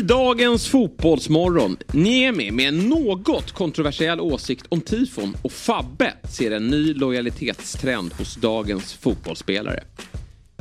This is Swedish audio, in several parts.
I dagens Fotbollsmorgon, Niemi med en något kontroversiell åsikt om tifon och Fabbe ser en ny lojalitetstrend hos dagens fotbollsspelare.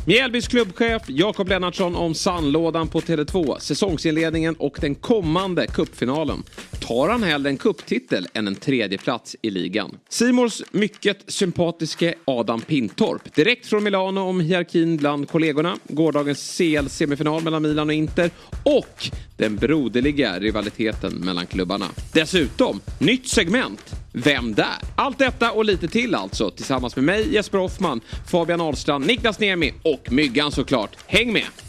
Mjällbys klubbchef Jakob Lennartsson om sandlådan på Tele2, säsongsinledningen och den kommande kuppfinalen. Tar han hellre en kupptitel än en tredjeplats i ligan? Simors mycket sympatiske Adam Pintorp. Direkt från Milano om hierarkin bland kollegorna. Gårdagens CL-semifinal mellan Milan och Inter. Och den broderliga rivaliteten mellan klubbarna. Dessutom, nytt segment. Vem där? Allt detta och lite till alltså. Tillsammans med mig, Jesper Hoffman, Fabian Ahlstrand, Niklas Niemi och Myggan såklart. Häng med!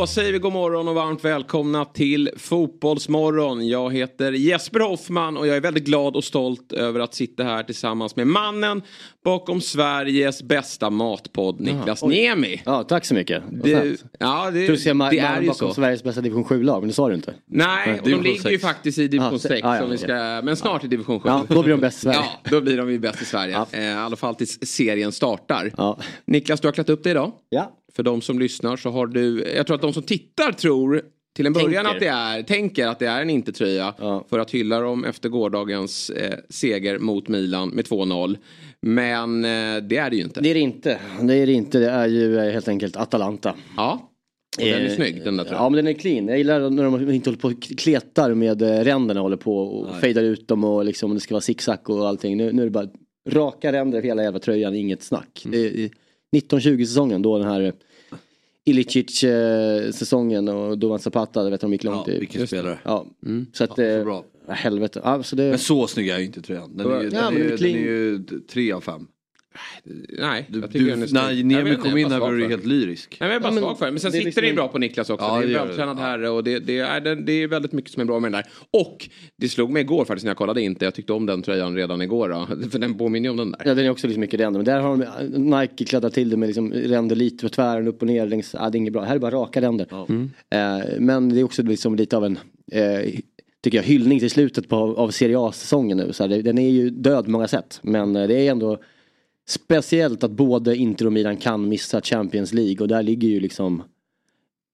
Då säger vi god morgon och varmt välkomna till Fotbollsmorgon. Jag heter Jesper Hoffman och jag är väldigt glad och stolt över att sitta här tillsammans med mannen bakom Sveriges bästa matpodd, Niklas Niemi. Ja, tack så mycket. Det, ja, det, Du ser ma- det är mannen ju bakom. Sveriges bästa division 7-lag, men det sa du inte. Nej, och de ligger ju sex. faktiskt i division Ja, 6. ja, ja, som vi ska, men snart i division 7. Ja, då blir de bäst i Sverige. Ja, då blir de ju bäst i Sverige. Ja. Eh, I alla fall tills serien startar. Ja. Niklas, du har klätt upp dig idag. Ja. För de som lyssnar så har du, jag tror att de som tittar tror till en början Tänker. att det är, tänker att det är en inte-tröja. Ja. För att hylla dem efter gårdagens eh, seger mot Milan med 2-0. Men eh, det är det ju inte. Det är det inte. Det är det inte. Det är ju eh, helt enkelt Atalanta. Ja, och den är Eh, snygg den där Ja tröjan. men den är clean. Jag gillar när de inte håller på och kletar med eh, ränderna håller på och fejdar ut dem och liksom det ska vara zigzag och allting. Nu, nu är det bara raka ränder över hela jävla tröjan, inget snack. Mm. Det är 1920 säsongen då den här eh, Ilicic eh, säsongen och Dovan Zapata, det vet de gick långt Ja, i. vilken spelare. Ja, så att... så eh, bra. ja, helvete. Ja, så det, Men så snygg är ju inte tröjan. Den är ju, Ja, den är, ju- den är ju tre av fem. Nej, Du, jag tycker du, snygg. när Jag Niemi kom jag in här var du helt lyrisk. Nej, men jag är bara Ja, svag för det. Men sen det sitter liksom det ju en- bra på Niklas också. Ja, det är det en gör det. vältränad herre och det, det, är, det, det är väldigt mycket som är bra med den där. Och det slog mig igår faktiskt när jag kollade inte. Jag tyckte om den tröjan redan igår. Då. För den påminner ju om den där. Ja den är också liksom mycket ränder. Men där har de Nike kladdat till det med liksom ränder lite på tvären upp och ner. Längs, ja, det är inget bra. Här är bara raka ränder. Eh, men det är också liksom lite av en eh, tycker jag, hyllning till slutet på, av Serie A-säsongen nu. Så här, den är ju död på många sätt. Men eh, det är ändå speciellt att både Inter och Milan kan missa Champions League. Och där ligger ju liksom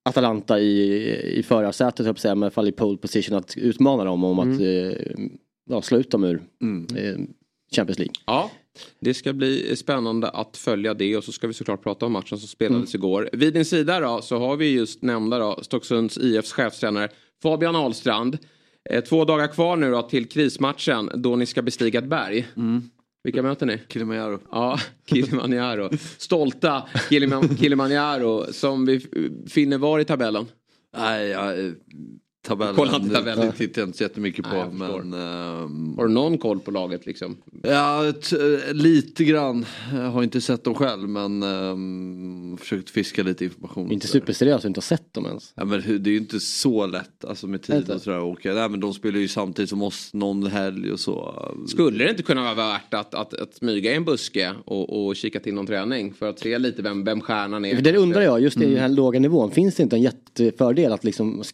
Atalanta i, i förarsätet, höll jag säga, men i alla fall i pole position att utmana dem om att eh, ja, slå ut dem ur eh, Champions League. Ja, det ska bli spännande att följa det och så ska vi såklart prata om matchen som spelades igår. Vid din sida då så har vi just nämnda då Stocksunds IFs chefstränare Fabian Ahlstrand. Eh, två dagar kvar nu då till krismatchen då ni ska bestiga ett berg. Vilka möter ni? Kilimanjaro. Ja, Kilimanjaro. Stolta Kiliman- Kilimanjaro som vi finner var i tabellen. Nej, jag, tabellen. Kolla inte tabellen. Det tittar jag inte så jättemycket på. Nej, men, ehm, Har du någon koll på laget liksom? ja, eh, lite grann. Jag har inte sett dem själv men um, försökt fiska lite information. Inte superseriöst, inte har sett dem ens. Ja, men det är ju inte så lätt alltså med tid och sådär. Och, nej, men de spelar ju samtidigt som oss någon helg och så. Skulle det inte kunna vara värt att, att, att smyga i en buske och, och kika till någon träning för att se lite vem, vem stjärnan är? Det undrar jag, just i Mm. den här låga nivån, finns det inte en jättefördel att liksom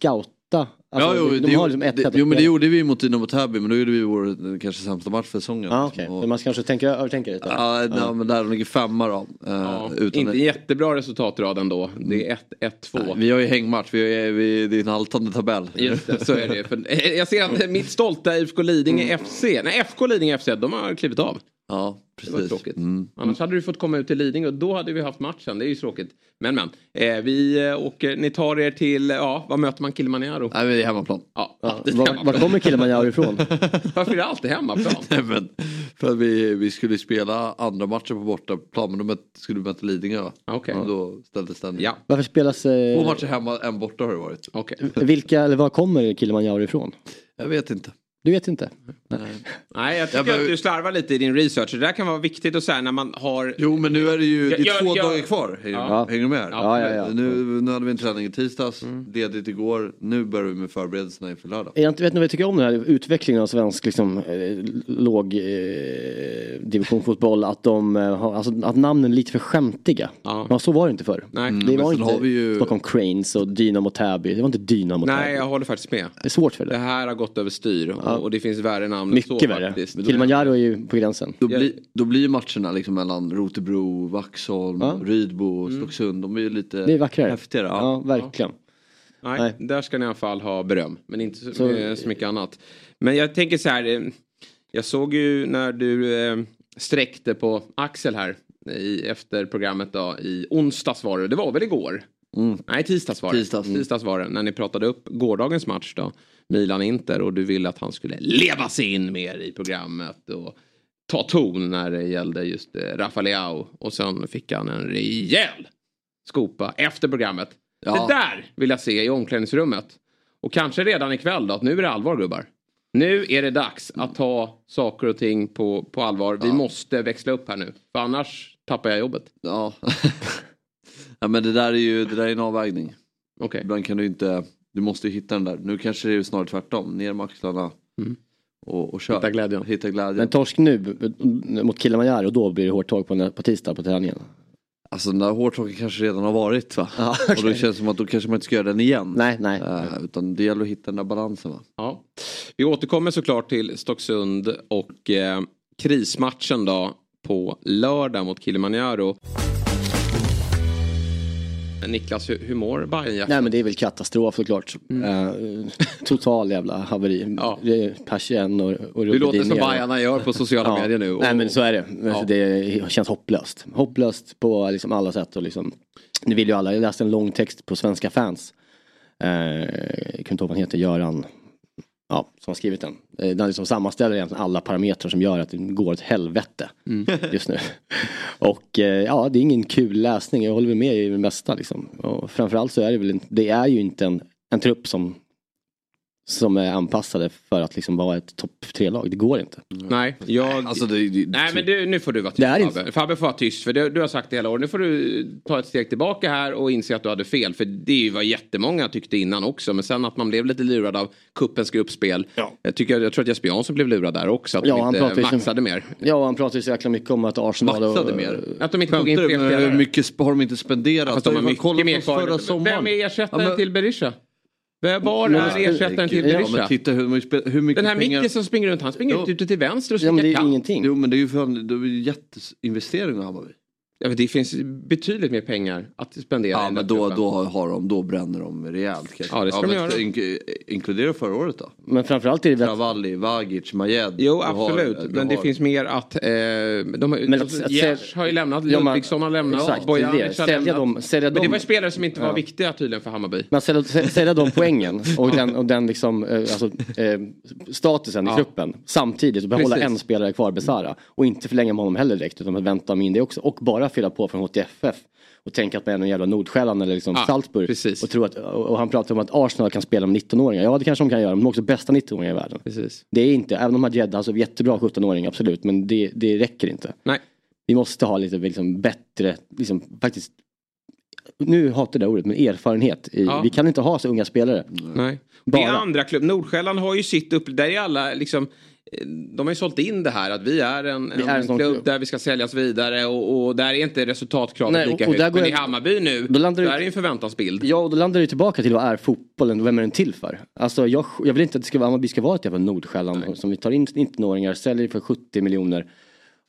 scouta? Alltså, ja, jo, de, det, de har gjorde- liksom ett det, jo men det gjorde vi mot Dynamo Täby men då gjorde vi vår eh, kanske sämsta match för säsongen. Ja, okej. Och- Men Man ska kanske tänka, övertänka lite. Ja, nej, men där de ligger femma då. eh, Ja, utan inte jättebra resultatrad ändå. Det är 1-1-2. Vi har ju hängmatch, vi är, vi, det är en haltande tabell. Just det, så är det. För, eh, jag ser att mitt stolta IFK Lidingö FC, nej FK Lidingö FC, de har klivit av. Ja, Det var precis. tråkigt. Mm. Annars hade du fått komma ut till Lidingö och då hade vi haft matchen. Det är ju tråkigt. Men men. Eh, vi eh, åker, ni tar er till, ja, vad möter man Kilimanjaro? Nej, men det är hemmaplan. Ja, Ja, var, hemmaplan. var kommer Kilimanjaro ifrån? Varför är det alltid hemmaplan? Nej, men, för att vi, vi skulle spela andra matchen på bortaplan men då möt, skulle vi möta Lidingö. Okej. Och Då ställdes den. Ja, Varför spelas... Två Eh, matcher hemma, en borta har det varit. okej. vilka, eller var kommer Kilimanjaro ifrån? Jag vet inte. Du vet inte? Nej, jag tycker Ja, men- att du slarvar lite i din research. Det där kan vara viktigt att säga när man har... Jo men nu är det ju det är Jag- två jag- dagar kvar. Hänger, Ja. hänger du med? Ja, ja, ja. Nu, nu hade vi en träning i tisdags, ledigt igår. Nu börjar vi med förberedelserna inför lördag. Jag inte- vet ni vad jag tycker om den här utvecklingen av svensk liksom, eh, låg eh, divisionfotboll? Att, de, eh, har, alltså, att namnen är lite för skämtiga. Ja. Ja. så var det inte förr. Nej. det men var inte har vi ju- Stockholm Cranes och Dynamo Täby. Det var inte Dynamo Nej, Täby. jag håller faktiskt med. Det är svårt för Det det. här har gått över styr och, och det finns värre namn än så Mycket värre. faktiskt. Kilimanjaro är ju på gränsen. Då, blir, då blir matcherna liksom mellan Rotebro, Vaxholm, Ja. Rydbo, Stocksund. De är ju lite Det är vackrare. häftigare. Ja, Ja. verkligen. Nej, Nej. där ska ni i alla fall ha beröm. Men inte så, Så- eh, så mycket annat. Men jag tänker så här. eh, Jag såg ju när du eh, sträckte på Axel här i, efter programmet då. I onsdags var det. Det var väl igår? Mm. Nej, tisdags var det. Tisdags. tisdags var det. När ni pratade upp gårdagens match då. Milan-Inter och du ville att han skulle leva sig in mer i programmet. Och ta ton när det gällde just eh, Rafael Och sen fick han en rejäl skopa efter programmet. Ja. Det där vill jag se i omklädningsrummet. Och kanske redan ikväll då, att nu är det allvar gubbar. Nu är det dags att ta saker och ting på, på allvar. Vi måste växla upp här nu. För annars tappar jag jobbet. Ja. ja men det där är ju det där är en avvägning. Okej. Ibland kan du inte, du måste ju hitta den där. Nu kanske det är snarare tvärtom, ner med axlarna och, och kör. Hitta glädjen. Hitta glädjen. Men torsk nu mot Kilimanjaro, då blir det hårt tag på, på tisdag på träningen. Alltså den där hårtorken kanske redan har varit va? Ja, Och då känns det som att då kanske man inte ska göra den igen. Nej, nej. Eh, utan det gäller att hitta den där balansen va? Ja. Vi återkommer såklart till Stocksund och eh, krismatchen då på lördag mot Kilimanjaro. Niklas, hur, hur mår Bajen Nej men det är väl katastrof såklart. Eh, total jävla haveri. Ja. Persien och, och Du låter som Bajarna gör på sociala medier nu. Nej Och- men så är det. Ja. Det känns hopplöst. Hopplöst på liksom alla sätt. Och liksom, nu vill ju alla, jag läste en lång text på Svenska fans. Eh, jag kommer inte ihåg vad han heter, Göran. Ja, som skrivit den. Eh, Den liksom sammanställer egentligen alla parametrar som gör att det går åt helvete Mm. just nu. Och eh, ja, det är ingen kul läsning. Jag håller med i det mesta liksom. Och framförallt så är det väl, det är ju inte en, en trupp som som är anpassade för att liksom vara ett topp tre-lag. Det går inte. Nej, jag... Alltså det, det, Nej men du, nu får du vara tyst Det är inte- Fabbe. Fabbe får vara tyst för du, du har sagt det hela året. Nu får du ta ett steg tillbaka här och inse att du hade fel. För det är ju vad jättemånga tyckte innan också. Men sen att man blev lite lurad av kuppens gruppspel. Jag, tycker, jag tror att Jesper Jansson blev lurad där också. Att Ja, de han inte ju som- maxade mer. Ja, han pratar ju så jäkla mycket om att Arsenal och... Maxade mer. Att de inte tog in fler spelare. hur mycket sp- har de inte spenderat? Fast de har mycket mer förra kvar. sommaren. Vem är ersättaren Ja, men- till Berisha? Var är ersättaren till Ja, Berisha? men titta hur, hur, hur mycket Den här pengar... Micke som springer runt, han springer Jo. ut ute till vänster och Ja, men det är kant. ingenting. Jo men det är ju för det är jätteinvestering av Hammarby. Ja, men det finns betydligt mer pengar att spendera. Ja men då, då, har de, då bränner de rejält kanske. Ja, det ska de men göra. ink- inkludera förra året då? Men framförallt är det väl... Travalli, Vagic, Majed. Jo har- absolut, du men det har- finns mer att... Eh, de, har- Men att- alltså, att sälj- har ju lämnat, Ja, Ludvigsson har lämnat, Exakt, Bojanic har. Sälja lämnat. dem- sälja men det var ju spelare som inte var Ja. viktiga tydligen för Hammarby. Men sälja, sä- sälja de poängen och den, och den liksom, eh, alltså, eh, statusen Ja. i truppen samtidigt och behålla Precis. en spelare kvar, Besara. Och inte förlänga med honom heller direkt utan att vänta med in det också. Och bara fylla på från HTFF. Och tänka att man är någon jävla Nordsjälland eller liksom Ja, Salzburg. precis. Och, tro att, och han pratar om att Arsenal kan spela med 19-åringar. Ja det kanske de kan göra, men de är också bästa 19-åringar i världen. Precis. Det är inte, även om Hadjed alltså jättebra 17-åring absolut, men det, det räcker inte. Nej. Vi måste ha lite liksom, bättre, liksom, faktiskt, nu hatar jag det ordet, men erfarenhet. I, Ja. Vi kan inte ha så unga spelare. Nej. Det är Bara. andra klubb. Nordsjälland har ju sitt upp... Där är alla liksom... De har ju sålt in det här att vi är en, Vi en, är en klubb klubb. där vi ska säljas vidare och, och där är inte resultatkravet Nej, lika och- och högt. Men i jag- Hammarby nu, Då landar där du- är ju en förväntansbild. Ja, och då landar det tillbaka till vad är fotbollen och vem är den till för? Alltså jag, jag vill inte att det ska vara, Hammarby ska vara ett jävla Nordsjälland som vi tar in 19-åringar, säljer för 70 miljoner.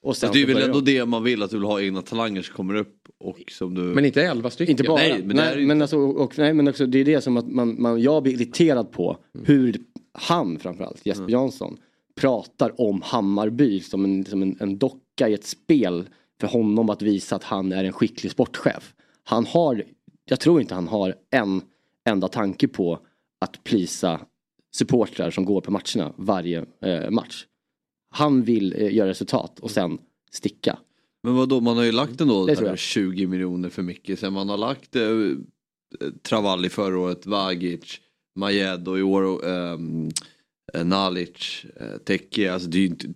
Och sen det är väl ändå de- det man vill, att du vill ha egna talanger som kommer upp och som du... Men inte elva stycken. Inte bara, Nej, nej, men det är men, alltså, och, nej, men också, det är det som att man, man, jag blir irriterad på hur han framförallt, Jesper Jansson, pratar om Hammarby som, en, som en, en docka i ett spel för honom att visa att han är en skicklig sportchef. Han har, jag tror inte han har en enda tanke på att plisa supportrar som går på matcherna varje eh, match. Han vill eh, göra resultat och sen sticka. Men vadå, man har ju lagt ändå där jag. 20 miljoner för mycket. Sen man har lagt eh, Travalli förra året, Vagic, Majed och i år ehm, eh, Nalic, eh, Teke. Alltså det är ju inte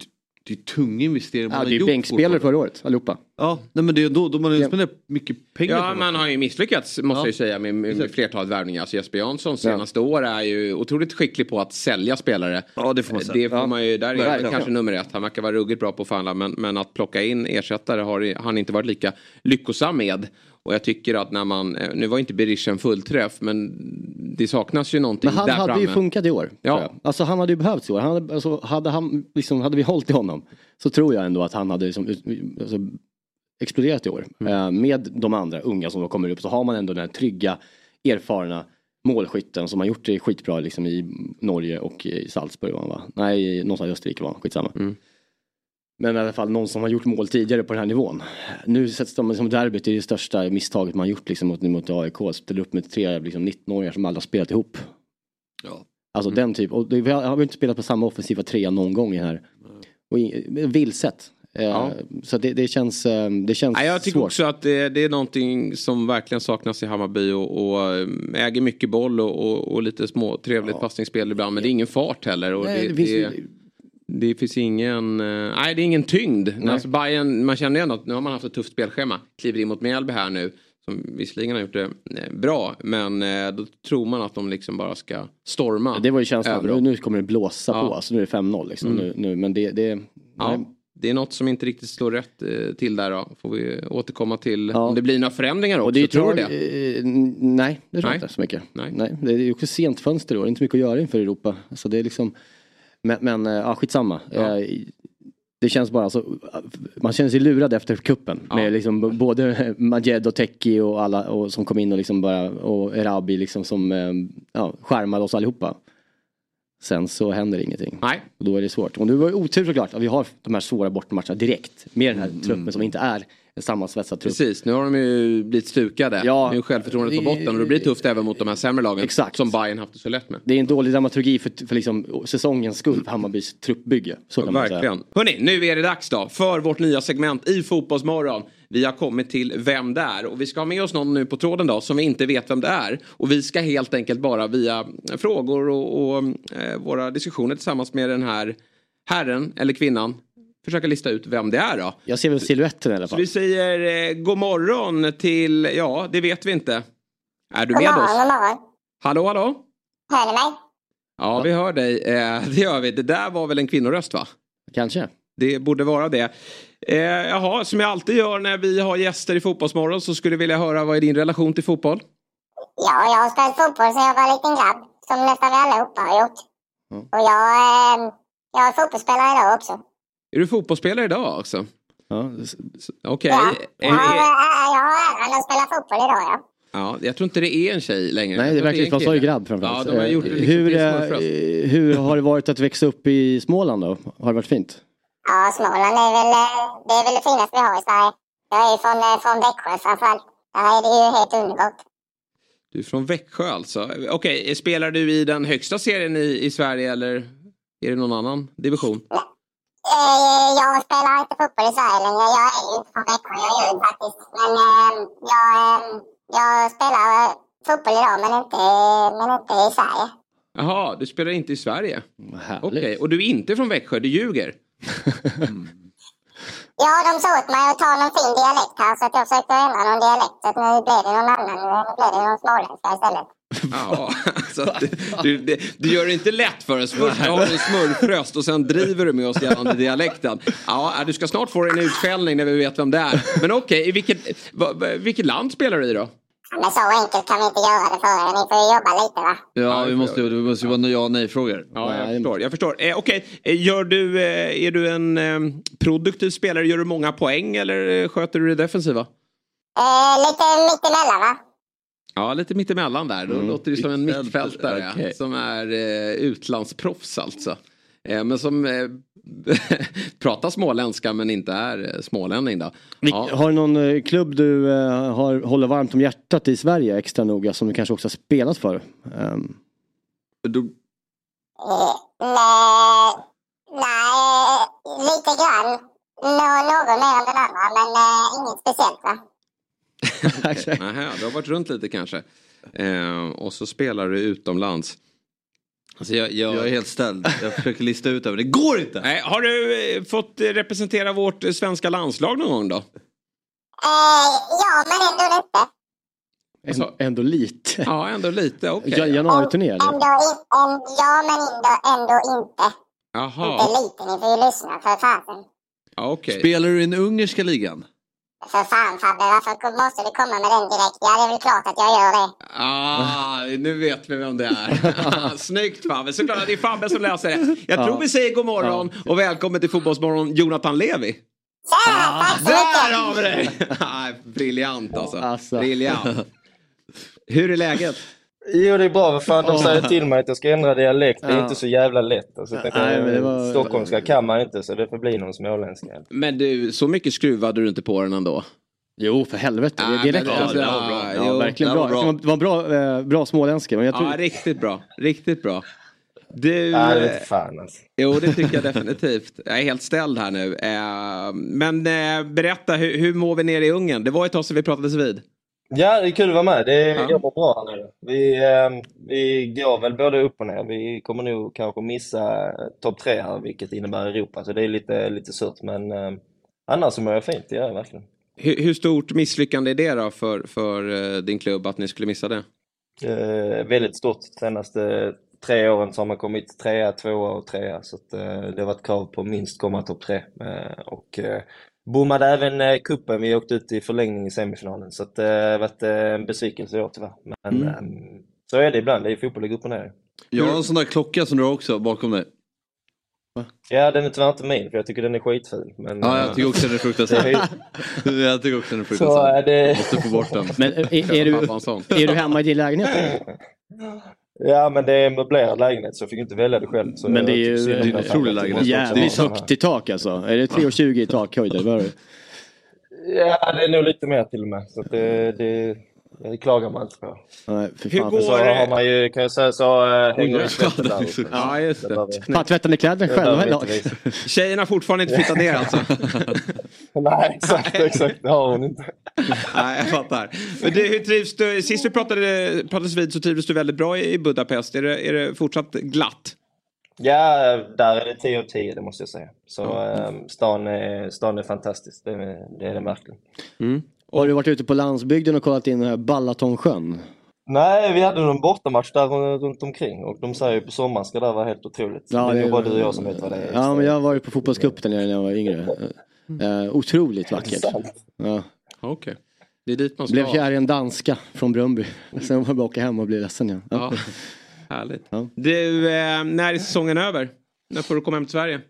det är tunga investeringar man ja, det är bänkspelare förra året allihopa. Ja, nej men det är då, då man har ja. spenderat mycket pengar Ja, man har ju misslyckats måste ja. jag säga med, med, med flertalet värvningar. Alltså Jesper Jansson senaste ja. år är ju otroligt skicklig på att sälja spelare. Ja, det får man säga. Det får man ju, där är ja. kanske nummer ett. Han verkar vara ruggigt bra på att förhandla men, men att plocka in ersättare har han inte varit lika lyckosam med. Och jag tycker att när man, eh, nu var inte Berisha en fullträff men det saknas ju någonting där framme. Men han hade ju funkat i år. Ja. Alltså han hade ju behövts i år. Han hade, alltså, hade, han, liksom, hade vi hållit i honom så tror jag ändå att han hade liksom, alltså, exploderat i år. Mm. Eh, med de andra unga som då kommer upp så har man ändå den här trygga, erfarna målskytten som har gjort det skitbra liksom i Norge och i Salzburg va? Nej, någonstans i Österrike var han, skitsamma. Mm. Men i alla fall någon som har gjort mål tidigare på den här nivån. Nu sätts de som derbyt i det största misstaget man gjort liksom mot, mot AIK. Ställer upp med tre liksom, 19-åringar som alla spelat ihop. Ja. Alltså mm. den typ, och vi har, har inte spelat på samma offensiva trea någon gång i här. Och vilset. Eh, ja. Så det, det, känns, eh, det känns ja, Jag tycker svårt. också att det, det, är någonting som verkligen saknas i Hammarby och, och eh, äger mycket boll och, och, och lite små trevligt ja. passningsspel ibland men det är ingen fart heller. Och Nej, det, det, finns, det finns ingen, nej det är ingen tyngd. Alltså Bayern, man känner ändå att nu har man haft ett tufft spelschema. Kliver in mot Mjällby här nu. Som visserligen har gjort det bra. Men då tror man att de liksom bara ska storma. Det var ju känslan. Nu, nu kommer det blåsa ja. på. Alltså nu är det 5-0 liksom. Mm. Nu, nu, men det, det, Ja, det är något som inte riktigt slår rätt eh, till där då. Får vi återkomma till ja. om det blir några förändringar också. Och det tror du det? Eh, nej, det tror jag inte så mycket. Nej. nej. Det är ju också sent fönster då. Det är inte mycket att göra inför Europa. Så det är liksom, men, men eh, ja, skitsamma. Ja. Eh, det känns bara så, man känner sig lurad efter kuppen ja. Med liksom både Majed och Teki och alla och som kom in och liksom bara, och Erabi liksom som eh, ja, skärmade oss allihopa. Sen så händer ingenting. Nej. Och då är det svårt. Och nu var det otur såklart att vi har de här svåra bortamatcherna direkt. Med den här mm. truppen som inte är sammansvetsad trupp. Precis, nu har de ju blivit stukade. Ja, nu är självförtroendet på botten och det blir tufft även mot de här sämre lagen. Exakt. Som Bayern haft det så lätt med. Det är en dålig dramaturgi för, för liksom säsongens skull för Hammarbys truppbygge. Så kan ja, verkligen. Hörni, nu är det dags då för vårt nya segment i Fotbollsmorgon. Vi har kommit till Vem det är och vi ska ha med oss någon nu på tråden då som vi inte vet vem det är. Och vi ska helt enkelt bara via frågor och, och eh, våra diskussioner tillsammans med den här herren eller kvinnan försöka lista ut vem det är då. Jag ser väl siluetten i alla fall. Så vi säger eh, god morgon till, ja det vet vi inte. Är du med oss? God morgon. Hallå hallå? Hör ni mig? Ja vi hör dig, eh, det gör vi. Det där var väl en kvinnoröst va? Kanske. Det borde vara det. Eh, jaha, som jag alltid gör när vi har gäster i Fotbollsmorgon så skulle jag vilja höra vad är din relation till fotboll? Ja, jag har spelat fotboll sedan jag var en liten grabb. Som nästan allihopa har gjort. Mm. Och jag, eh, jag är fotbollsspelare idag också. Är du fotbollsspelare idag också? Ja, Okej. Okay. Ja, jag har äran att spela fotboll idag ja. Ja, jag tror inte det är en tjej längre. Nej, det verkar ju, sa ju grabb framförallt. Ja, de har gjort det liksom hur, eh, hur har det varit att växa upp i Småland då? Har det varit fint? Ja, Småland är väl det, är väl det finaste vi har i Sverige. Jag är från, eh, från Växjö framförallt. Där är det ju helt underbart. Du är från Växjö alltså. Okej, okay, spelar du i den högsta serien i, i Sverige eller är det någon annan division? Nej. Eh, jag spelar inte fotboll i Sverige längre. Jag är ju inte från Växjö, jag är ju faktiskt. Men eh, jag, jag spelar fotboll idag men inte, men inte i Sverige. Jaha, du spelar inte i Sverige? Okej, okay. och du är inte från Växjö, du ljuger? mm. Ja, de sa åt mig att ta någon fin dialekt här så att jag försökte ändra någon dialekt. Så att nu blev det någon annan, nu blev det någon småländska istället. Ja, alltså, du, du, du, gör det inte lätt för oss. Först har du smurfröst och sen driver du med oss gällande dialekten. Ja, du ska snart få en utskällning när vi vet vem det är. Men okej, okay, vilket, vilket land spelar du i då? Men så enkelt kan vi inte göra det för er. Ni får ju jobba lite va? Ja, vi måste, det måste ju vara ja och nej-frågor. Ja, jag förstår. Jag förstår. Eh, Okej, okay. Eh, gör du, eh, är du en eh, produktiv spelare? Gör du många poäng eller eh, sköter du det defensiva? Eh, lite mittemellan va? Ja, lite mittemellan där. Då mm. låter det som en mittfältare okay. som är eh, utlandsproffs alltså. Eh, men som eh, pratar småländska men inte är eh, smålänning då. Ja. Har du någon eh, klubb du eh, har, håller varmt om hjärtat i Sverige extra noga som du kanske också har spelat för? Um. Du... nej, nej, lite grann. Nå, någon mer än den andra men inget speciellt va? Nähä, du har varit runt lite kanske. Eh, och så spelar du utomlands. Alltså jag, jag... Jag är helt ställd. Jag försöker lista ut det men det går inte. Nej, har du eh, fått eh, representera vårt eh, svenska landslag någon gång då? Eh, ja, men ändå lite. Ändå, ändå lite. Ja, ändå lite. Okej. Ja, Januariturné eller? Ändå, en, ja, men ändå, ändå inte. Jaha, Inte lite, ni får ju lyssna för fasen. okej. Spelar du i den ungerska ligan? För fan Fabbe, varför måste du komma med den direkt? Ja, det är väl klart att jag gör det. Ah, nu vet vi vem det är. Snyggt Fabbe, såklart att det är Fabbe som läser det. Jag tror vi säger god morgon och välkommen till Fotbollsmorgon Jonathan Levi. Tja, tack så Där har vi dig! Briljant alltså. Alltså. Briljant. Hur är läget? Jo det är bra, vad fan de säger till mig att jag ska ändra dialekt. Det är Ja. inte så jävla lätt. Alltså, jag Nej, men det var- Stockholmska kan man inte så det får bli någon småländska. Men du, så mycket skruvade du inte på den ändå? Jo, för helvete. Det, Nej, det men alltså, det var bra. Ja, jo. verkligen det bra. var bra. Det var bra, eh, bra småländska. Men jag tror... Ja, riktigt bra. Riktigt bra. Du, Nej, det är inte fan alltså. jo det tycker jag definitivt. Jag är helt ställd här nu. Eh, men eh, berätta, hur, hur mår vi nere i Ungern? Det var ett tag sedan vi pratades vid. Ja, det är kul att vara med. Det Ja. Mår bra här nu. Vi, eh, vi går väl både upp och ner. Vi kommer nog kanske missa topp tre här, vilket innebär Europa. Så det är lite, lite surt, men eh, annars så mår jag fint. Det gör jag verkligen. Hur, hur stort misslyckande är det då för, för eh, din klubb att ni skulle missa det? Eh, väldigt stort. Senaste tre åren så har man kommit trea, tvåa och trea. Så att, eh, det har varit krav på minst komma topp tre. Eh, och eh, bommade även eh, kuppen. Vi åkte ut i förlängning i semifinalen. Så eh, det har varit eh, en besvikelse i år tyvärr. Men Mm. eh, så är det ibland. Det är fotboll, det går upp och ner. Jag har en sån där klocka som du har också bakom dig. Ja, den är tyvärr inte min för jag tycker den är skitful. Men, Ja, eh, jag tycker också den är det fruktansvärd. är, Jag tycker också den är så fruktansvärd. är det... Måste få bort den. Men är, är, du, är du hemma i din lägenhet? Ja, men det är en möblerad lägenhet så jag fick inte välja det själv. Så Men det är ju- en otrolig lägenhet. Jävligt högt i tak alltså. Är det 3,20 i takhöjd eller vad är det? Ja, det är nog lite mer till och med. Så att det, det, det klagar man inte på. Nej, för Hur fan. går- Så har man ju, kan jag säga, så äh, hänger det tvätten där. Ja, just Det det. Fan, tvättar ni kläderna det själva idag? Tjejerna har fortfarande inte flyttat ner alltså? Nej, exakt, exakt. Det har hon inte. Nej, jag fattar. Men du, hur trivs du? Sist vi pratade, pratades vid så trivdes du väldigt bra i Budapest. Är det, är det fortsatt glatt? Ja, där är det 10 av 10, det måste jag säga. Så äh, stan, är, stan är fantastisk, det är, det är det verkligen. Har du varit ute på landsbygden och kollat in den här Balatonsjön? Nej, vi hade någon bortamatch där runt omkring och de säger ju på sommaren ska det vara helt otroligt. Ja, det är nog bara du och jag som vet vad det är. Ja, men jag har varit på fotbollscup där nere när jag var yngre. Eh, otroligt vackert. Ja. Okej. Det är dit man ska. Blev kär i en danska från Brumby. Sen var jag bara åka hem och bli ledsen igen. Ja. Ja, härligt. Ja. Du, eh, när är säsongen över? När får du komma hem till Sverige?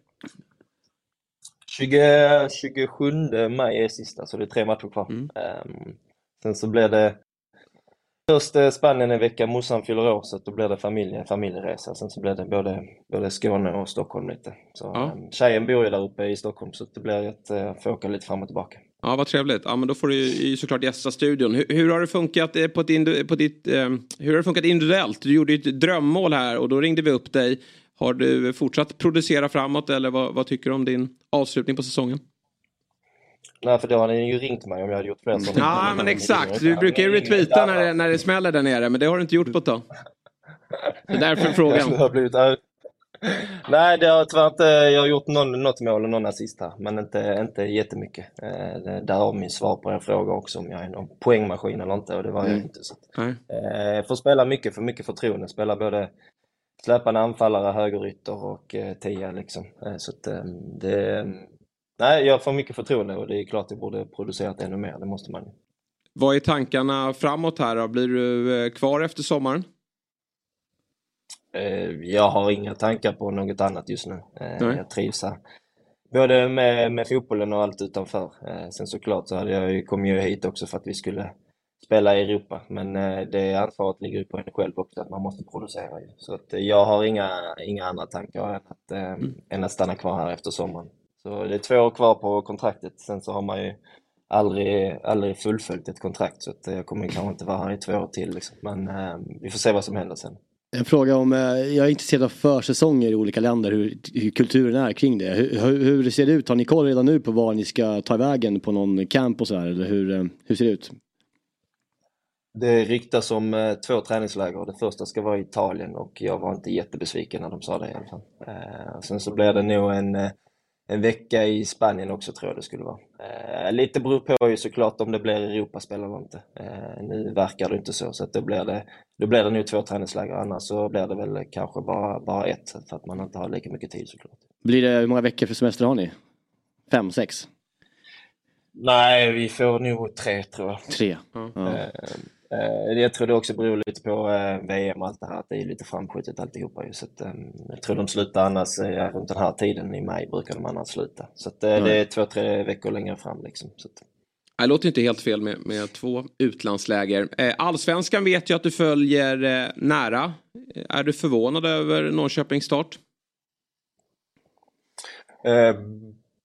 20, 27 maj är sista, så det är tre matcher kvar. Mm. Ehm, sen så blir det först eh, Spanien en vecka, morsan fyller år, så då blir det familje, familjeresa. Sen så blir det både, både Skåne och Stockholm lite. Så, Ja. ehm, tjejen bor ju där uppe i Stockholm, så det blir att uh, få åka lite fram och tillbaka. Ja, vad trevligt. Ja, men då får du ju såklart gästa studion. Hur, hur har det funkat eh, på, indu- på ditt, eh, hur har det funkat individuellt? Du gjorde ju ett drömmål här och då ringde vi upp dig. Har du fortsatt producera framåt eller vad, vad tycker du om din avslutning på säsongen? Nej, för då hade ni ju ringt mig om jag hade gjort sådana. Ja, men exakt. Du brukar ju retweeta när det, när det smäller där nere, men det har du inte gjort på ett tag. Det är därför Jag frågan. blivit Nej, det har tyvärr inte, jag har gjort någon, något mål och någon assist här, men inte, inte jättemycket. Eh, har min svar på en fråga också om jag är någon poängmaskin eller inte och det var jag Mm. inte. Så. Eh, får spela mycket, för mycket förtroende. Spela både släpande anfallare, högerytter och eh, tia liksom. Eh, så att, eh, det, nej, jag får mycket förtroende och det är klart jag borde producerat ännu mer, det måste man. Vad är tankarna framåt här då? Blir du eh, kvar efter sommaren? Eh, Jag har inga tankar på något annat just nu. Nej. Jag trivs här. Både med, med fotbollen och allt utanför. Sen såklart så hade jag ju, kom jag hit också för att vi skulle spela i Europa. Men eh, det ansvaret ligger ju på en själv också, att man måste producera ju. Så att eh, jag har inga, inga andra tankar än att, eh, än att stanna kvar här efter sommaren. Så det är två år kvar på kontraktet. Sen så har man ju aldrig, aldrig fullföljt ett kontrakt. Så att jag kommer kanske inte vara här i två år till liksom. Men vi får se vad som händer sen. En fråga om, jag är intresserad av försäsonger i olika länder, hur, hur kulturen är kring det. Hur, hur, ser det ut? Har ni koll redan nu på var ni ska ta vägen på någon camp och så här? Eller hur, hur ser det ut? Det ryktas om eh, två träningsläger. Det första ska vara i Italien och jag var inte jättebesviken när de sa det i alla fall. Eh, sen så blir det nog en, eh, en vecka i Spanien också tror jag det skulle vara. Lite beror på ju såklart om det blir Europaspel eller inte. Nu verkar det inte så, så att då, blir det, då blir det nog två träningsläger. Annars så blir det väl kanske bara, bara ett för att man inte har lika mycket tid såklart. Blir det, hur många veckor för semester har ni? Fem, sex? Nej, vi får nog tre tror jag. Tre? Ja. Eh, jag tror det också beror lite på eh, VM och allt det här, att det är lite framskjutet alltihopa. Så att, eh, jag tror de slutar annars, runt den här tiden i maj brukar de annars sluta. Så att, det är två, tre veckor längre fram liksom. Så att, Det låter inte helt fel med, med två utlandsläger. Allsvenskan vet jag att du följer nära. Är du förvånad över Norrköpings start? Eh,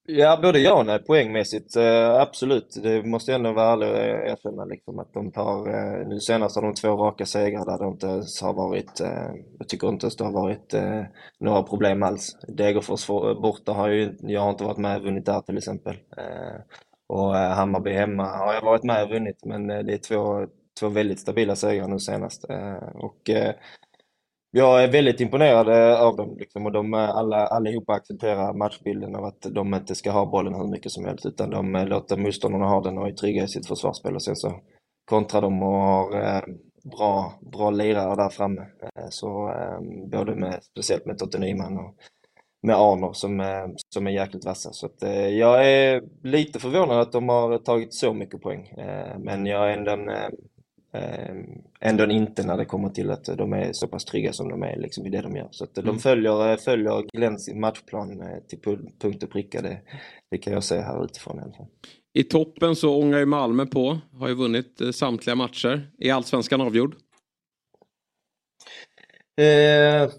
ja, både ja och nej, poängmässigt. Eh, absolut, det måste jag ändå vara ärlig och erkänna liksom, att de tar, eh, nu senast har de två raka segrar där det inte ens har varit, eh, jag tycker inte ens det har varit eh, några problem alls. Degerfors eh, borta har ju, jag har inte varit med och vunnit där till exempel. Eh, och eh, Hammarby hemma har jag varit med och vunnit, men eh, det är två, två väldigt stabila segrar nu senast. Eh, och eh, jag är väldigt imponerad eh, av dem liksom, och de eh, alla, allihopa accepterar matchbilden av att de inte ska ha bollen hur mycket som helst utan de eh, låter motståndarna ha den och är trygga i sitt försvarsspel och sen så kontrar de och har bra, bra lirare där framme. Så ehm, både med, speciellt med Totte Nyman och med Arnor som, som är jäkligt vassa. Så att, jag är lite förvånad att de har tagit så mycket poäng. Men jag är ändå, ändå inte när det kommer till att de är så pass trygga som de är liksom, i det de gör. Så att de följer, eh, följer Glenns matchplan eh, till pu- punkt och pricka. Det, det kan jag säga här utifrån i alla fall. I toppen så ångar ju Malmö på. Har ju vunnit eh, samtliga matcher. Är allsvenskan avgjord? Eh,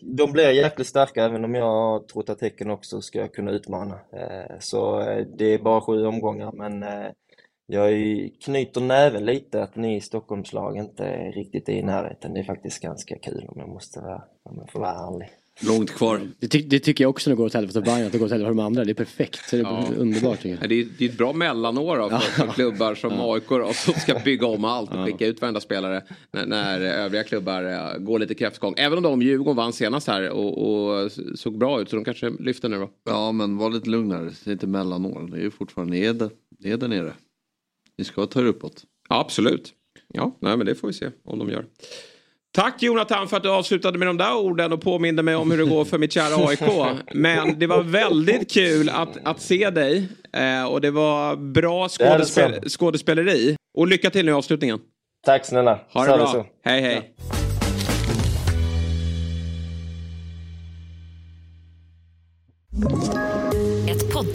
de blir jäkligt starka även om jag trott att Häcken också ska kunna utmana. Eh, så det är bara sju omgångar men eh, jag är- knyter näven lite att ni i Stockholmslag inte är riktigt i närheten. Det är faktiskt ganska kul om jag måste vara, om jag får vara ärlig. Långt kvar. Det, ty- det tycker jag också när det går åt helvete för Bayern, att det går åt helvete för de andra. Det är perfekt. Det är Ja. underbart tycker jag. Det är, det är ett bra mellanår då, för, för klubbar som AIK då, som ska bygga om allt och skicka ut varenda spelare när, när övriga klubbar eh, går lite kräftgång. Även om de Djurgården vann senast här och, och såg bra ut så de kanske lyfter nu då. Ja, men var lite lugnare. Det är inte mellanår. Det är ju fortfarande är det är där nere. Ni ska ta er uppåt. Ja, absolut. Ja, nej, men det får vi se om de gör. Tack Jonathan för att du avslutade med de där orden och påminde mig om hur det går för mitt kära AIK. Men det var väldigt kul att, att se dig eh, och det var bra Det skådespel skådespeleri. Och lycka till nu i avslutningen. Tack snälla! Ha det bra. Hej hej. Ett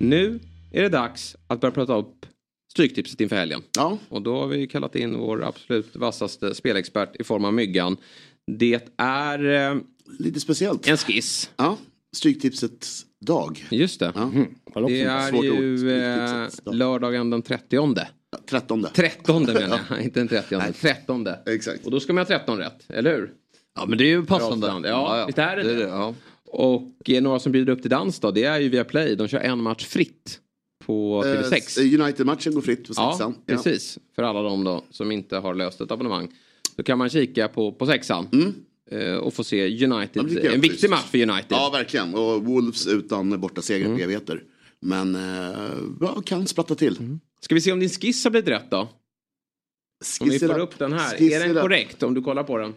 Nu är det dags att börja prata upp Stryktipset inför helgen. Ja. Och då har vi kallat in vår absolut vassaste spelexpert i form av Myggan. Det är eh, Lite speciellt. en skiss. Ja. Stryktipsets dag. Just det. Ja. Det är Svårt ord. ju eh, lördagen den 30. Trettonde. 13 menar jag, inte den 30. 13. Exakt. Och då ska man ha 13 rätt, eller hur? Ja, men det är ju passande. Stand. Ja, visst är det det, är det. det ja. Och eh, några som bjuder upp till dans då, det är ju via Play. De kör en match fritt på TV6. Eh, United-matchen går fritt på Ja, sexan. precis. För alla de då som inte har löst ett abonnemang. Då kan man kika på, på sexan. eh, Och få se Ja, United. jag en viktig match för United. Ja, verkligen. Och Wolves utan borta seger Mm. evigheter. Men eh, ja, kan splatta till. Mm. Ska vi se om din skiss har blivit rätt då? Om vi får up. upp den här. Skiss är den korrekt om du kollar på den?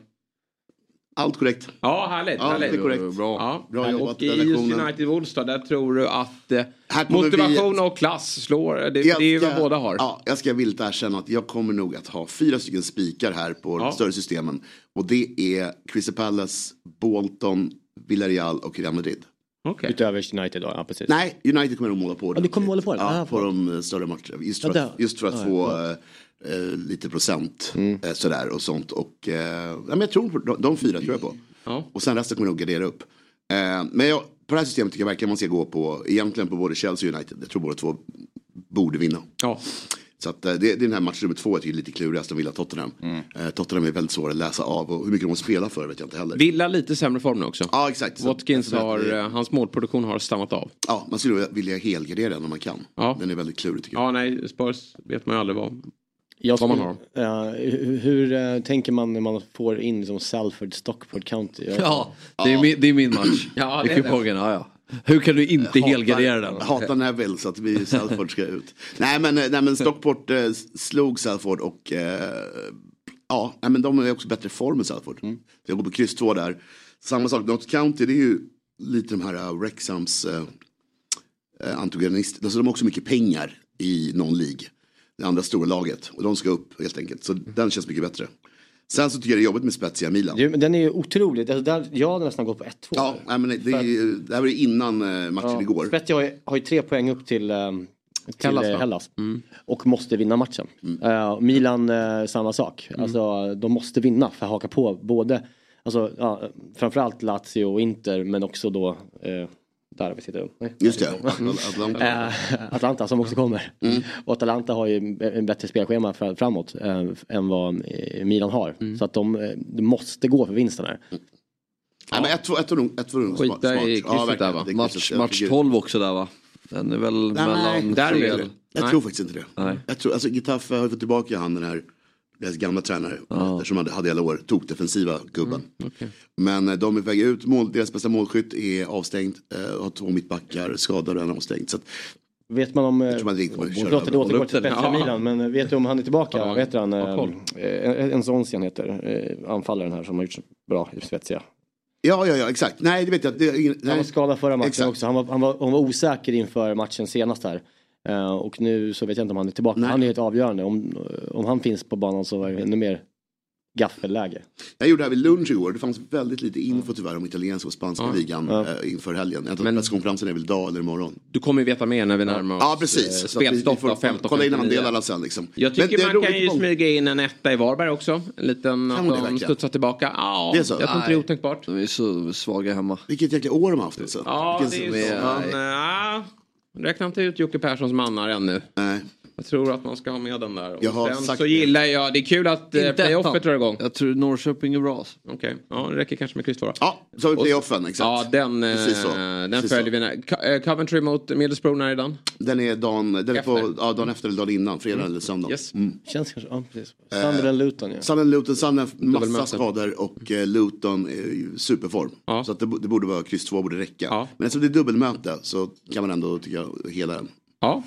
Allt korrekt. Ja, härligt. Ja, härligt. det är korrekt. Bra. Ja. Bra jobbat, och i just. United Wolves då, där tror du att eh, motivation vi- och klass slår, det, det är ju vad båda har. Ja, jag ska villigt erkänna att jag kommer nog att ha fyra stycken spikar här på Ja. de större systemen. Och det är Crystal Palace, Bolton, Villarreal och Real Madrid. Okej. Utöver United då, ja precis. Nej, United kommer nog måla på Ja, det kommer måla på det? Ja, Ah, på de eh, större matcherna. Just för att, just för att få ja. Eh, lite procent Mm. eh, sådär och sånt. Och, eh, ja, men jag tror på de, de fyra tror jag på. Ja. Och sen resten kommer nog gardera upp. Eh, men jag, på det här systemet tycker jag verkligen man ska gå på, egentligen på både Chelsea och United. Jag tror båda två borde vinna. Ja. Så att, eh, det, det är den här match nummer två jag tycker är lite klurigast, de Villa Tottenham. Eh, Tottenham är väldigt svåra att läsa av och hur mycket de måste spela för vet jag inte heller. Villa lite sämre form nu också. Ja exakt. Watkins så har, det- eh, hans målproduktion har stannat av. Ja, man skulle vilja helgardera den om man kan. Ja. Den är väldigt klurig tycker jag. Ja, nej, Spurs vet man ju aldrig vad. Jag Vad man skulle- ja, hur hur eh, tänker man när man får in liksom Salford, Stockport County? Jag- Ja, det är min, det är min match. Ja, I det är kupongen, ja, ja. Hur kan du inte helgardera den? Hatar Neville så att vi Salford ska ut. nej, men, eh, nej men Stockport eh, slog Salford och eh, ja, nej, men de är också bättre form än Salford. Så jag går på kryss 2 där. Samma sak, Notts County det är ju lite de här uh, Wrexhams uh, uh, antagonister. Alltså de har också mycket pengar i någon League. Det andra stora laget. Och de ska upp helt enkelt. Så den känns mycket bättre. Sen så tycker jag det är jobbigt med Spezia Milan. Du, men Den är ju otrolig. Alltså, där, jag hade nästan gått på 1-2. Ja, nej, men det, är, det här var ju innan eh, matchen igår. Spezia har, ju- har ju tre poäng upp till, eh, till Hellas, Hellas, va? Hellas. Mm. Och måste vinna matchen. Eh, Milan eh, samma sak. Mm. Alltså, de måste vinna för att haka på både Alltså, ja, framförallt Lazio och Inter men också då eh, där vi sitter. Nej. Just det, Atal- Atalanta. Eh, Atlanta som också kommer. Mm. Och Atalanta har ju en bättre spelschema för, framåt eh, än vad eh, Milan har. Mm. Så att de, eh, de måste gå för vinsten här. Nej, men ett, två- ett, var nog- ett var nog smart. Skita i krysset där, va? det är Match. Jag match tycker- 12 också där va? Den är väl Nej, mellan där är tre- det. Jag Nej. tror faktiskt inte det. Nej. Jag tror, alltså Getafe har fått tillbaka han den här, deras gamla tränare, ja. som hade, hade i alla år, tog defensiva gubben. Men eh, de är på väg ut, mål, deras bästa målskytt är avstängd, eh, har två mittbackar, skadade och en avstängd. Så att, Vet man om... man inte Förlåt att det återgår till Ja. Milan men eh, vet du om han är tillbaka? Ja, heter han? Eh, en Sonsian heter eh, anfallaren här som har gjort så bra i Spezia. ja, ja, ja, exakt. Nej, det vet jag. Det, ingen- Han var nej. skadad förra matchen Exakt. också. Han var, han, var, han var osäker inför matchen senast här. Eh, och nu så vet jag inte om han är tillbaka. Nej. Han är helt avgörande. Om, om han finns på banan så var det ännu mer gaffelläge. Jag gjorde det här vid lunch igår, det fanns väldigt lite info tyvärr om italienska och spanska Ja. ligan Ja. eh, inför helgen. Jag tror Men- att presskonferensen är väl idag eller imorgon. Du kommer ju veta mer när vi närmar oss Ja, precis. Vi spelstopp får då, 15 Kolla in andelarna sen liksom. Jag Men tycker det är man kan ju smyga in en etta i Varberg också. En liten, det att de studsar tillbaka. Ja, Det är så? jag tror inte det är otänkbart. De är så svaga hemma. Vilket jäkla år de har haft alltså. Ja, det Vilken- är ju så. Men, ja, räkna inte ut Jocke Perssons mannar ännu. Nej. Jag tror att man ska ha med den där. Och Jag har sen sagt så det. gillar jag, det är kul att eh, Inte playoffet drar igång. Jag tror Norrköping är bra. alltså. Okej, ja det räcker kanske med kryss. Ja, så har vi Och- playoffen, exakt. Ja, den, eh, Precis så. den Precis följer så. vi. Eh, Coventry mot Middlesbrough, när är den? Den är dagen, den är Efter. på, ja, dagen efter eller dagen innan, fredag eller söndag. Yes. Mm. Känns kanske, ja precis. Sunderland Luton ja. Sunderland Luton, Sunderland massa skador och eh, Luton är i superform. Ja. Så att det, det borde vara kryss 2 borde räcka. Ja. Men eftersom det är dubbelmöte så kan man ändå tycka hela den. Ja,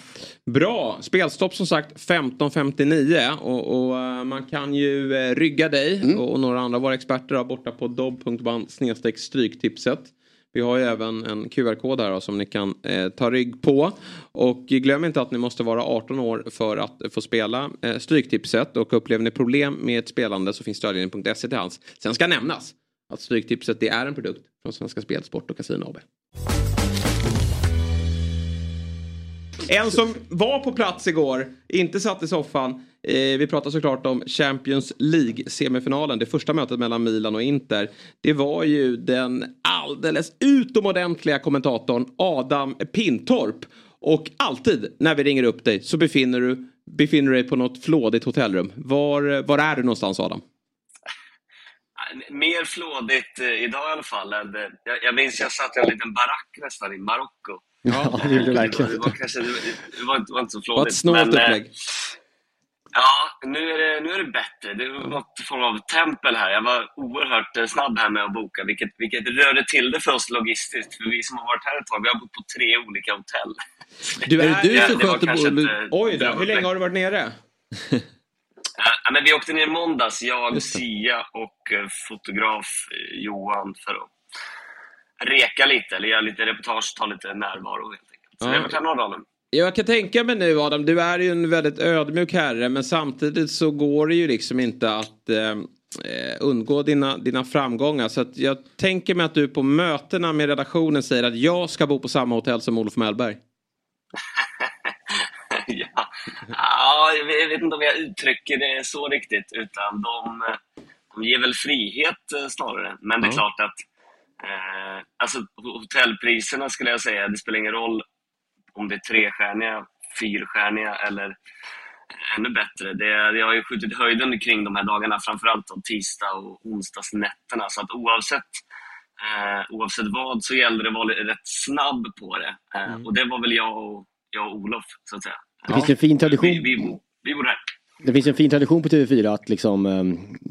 bra. Spelstopp som sagt 15.59 och, och eh, man kan ju eh, rygga dig Mm. och, och några andra av våra experter borta på dobb.band stryktipset. Vi har ju även en QR-kod här då, som ni kan eh, ta rygg på. Och glöm inte att ni måste vara 18 år för att få spela eh, Stryktipset. Och upplever ni problem med ett spelande så finns stödlinjen.se till hands. Sen ska nämnas att Stryktipset det är en produkt från Svenska Spel, Sport och Casino AB. En som var på plats igår, inte satt i soffan. Eh, vi pratar såklart om Champions League-semifinalen. Det första mötet mellan Milan och Inter. Det var ju den alldeles utomordentliga kommentatorn Adam Pintorp. Och alltid när vi ringer upp dig så befinner du, befinner du dig på något flådigt hotellrum. Var, var är du någonstans Adam? Mer flådigt eh, idag i alla fall. Eh, jag, jag minns jag satt i en liten barack nästan i Marocko. Ja, det gjorde du Det verkligen. var, kanske, det var, inte, det var inte så Det var ett flådigt. snålt eh, upplägg. Ja, nu är, det, nu är det bättre. Det var något form av tempel här. Jag var oerhört eh, snabb här med att boka, vilket, vilket rörde till det för oss logistiskt. För vi som har varit här ett tag, vi har bott på tre olika hotell. Du Är det du som sköter kanske bo- ett, eh, Oj då, hur länge har du varit nere? Ja, men vi åkte ner i måndags, jag. Sia och eh, fotograf Johan för att reka lite, eller göra lite reportage, ta lite närvaro helt enkelt. Så Ja. några dagar nu. Jag kan tänka mig nu Adam, du är ju en väldigt ödmjuk herre men samtidigt så går det ju liksom inte att eh, undgå dina, dina framgångar. Så jag tänker mig att du på mötena med redaktionen säger att jag ska bo på samma hotell som Olof Mellberg. ja. ja, jag vet inte om jag uttrycker det så riktigt. Utan de, de ger väl frihet eh, snarare. Men det är Ja. klart att eh, alltså, hotellpriserna skulle jag säga, det spelar ingen roll om det är trestjärniga, fyrstjärniga eller ännu bättre. Det, jag har ju skjutit höjden kring de här dagarna, framförallt om tisdag och onsdagsnätterna. Så att oavsett, eh, oavsett vad så gällde det att vara rätt snabb på det. Eh, Och det var väl jag och, jag och Olof, så att säga. Det finns en fin tradition. Vi, vi, vi bor här. Det finns en fin tradition på TV4 att liksom, eh,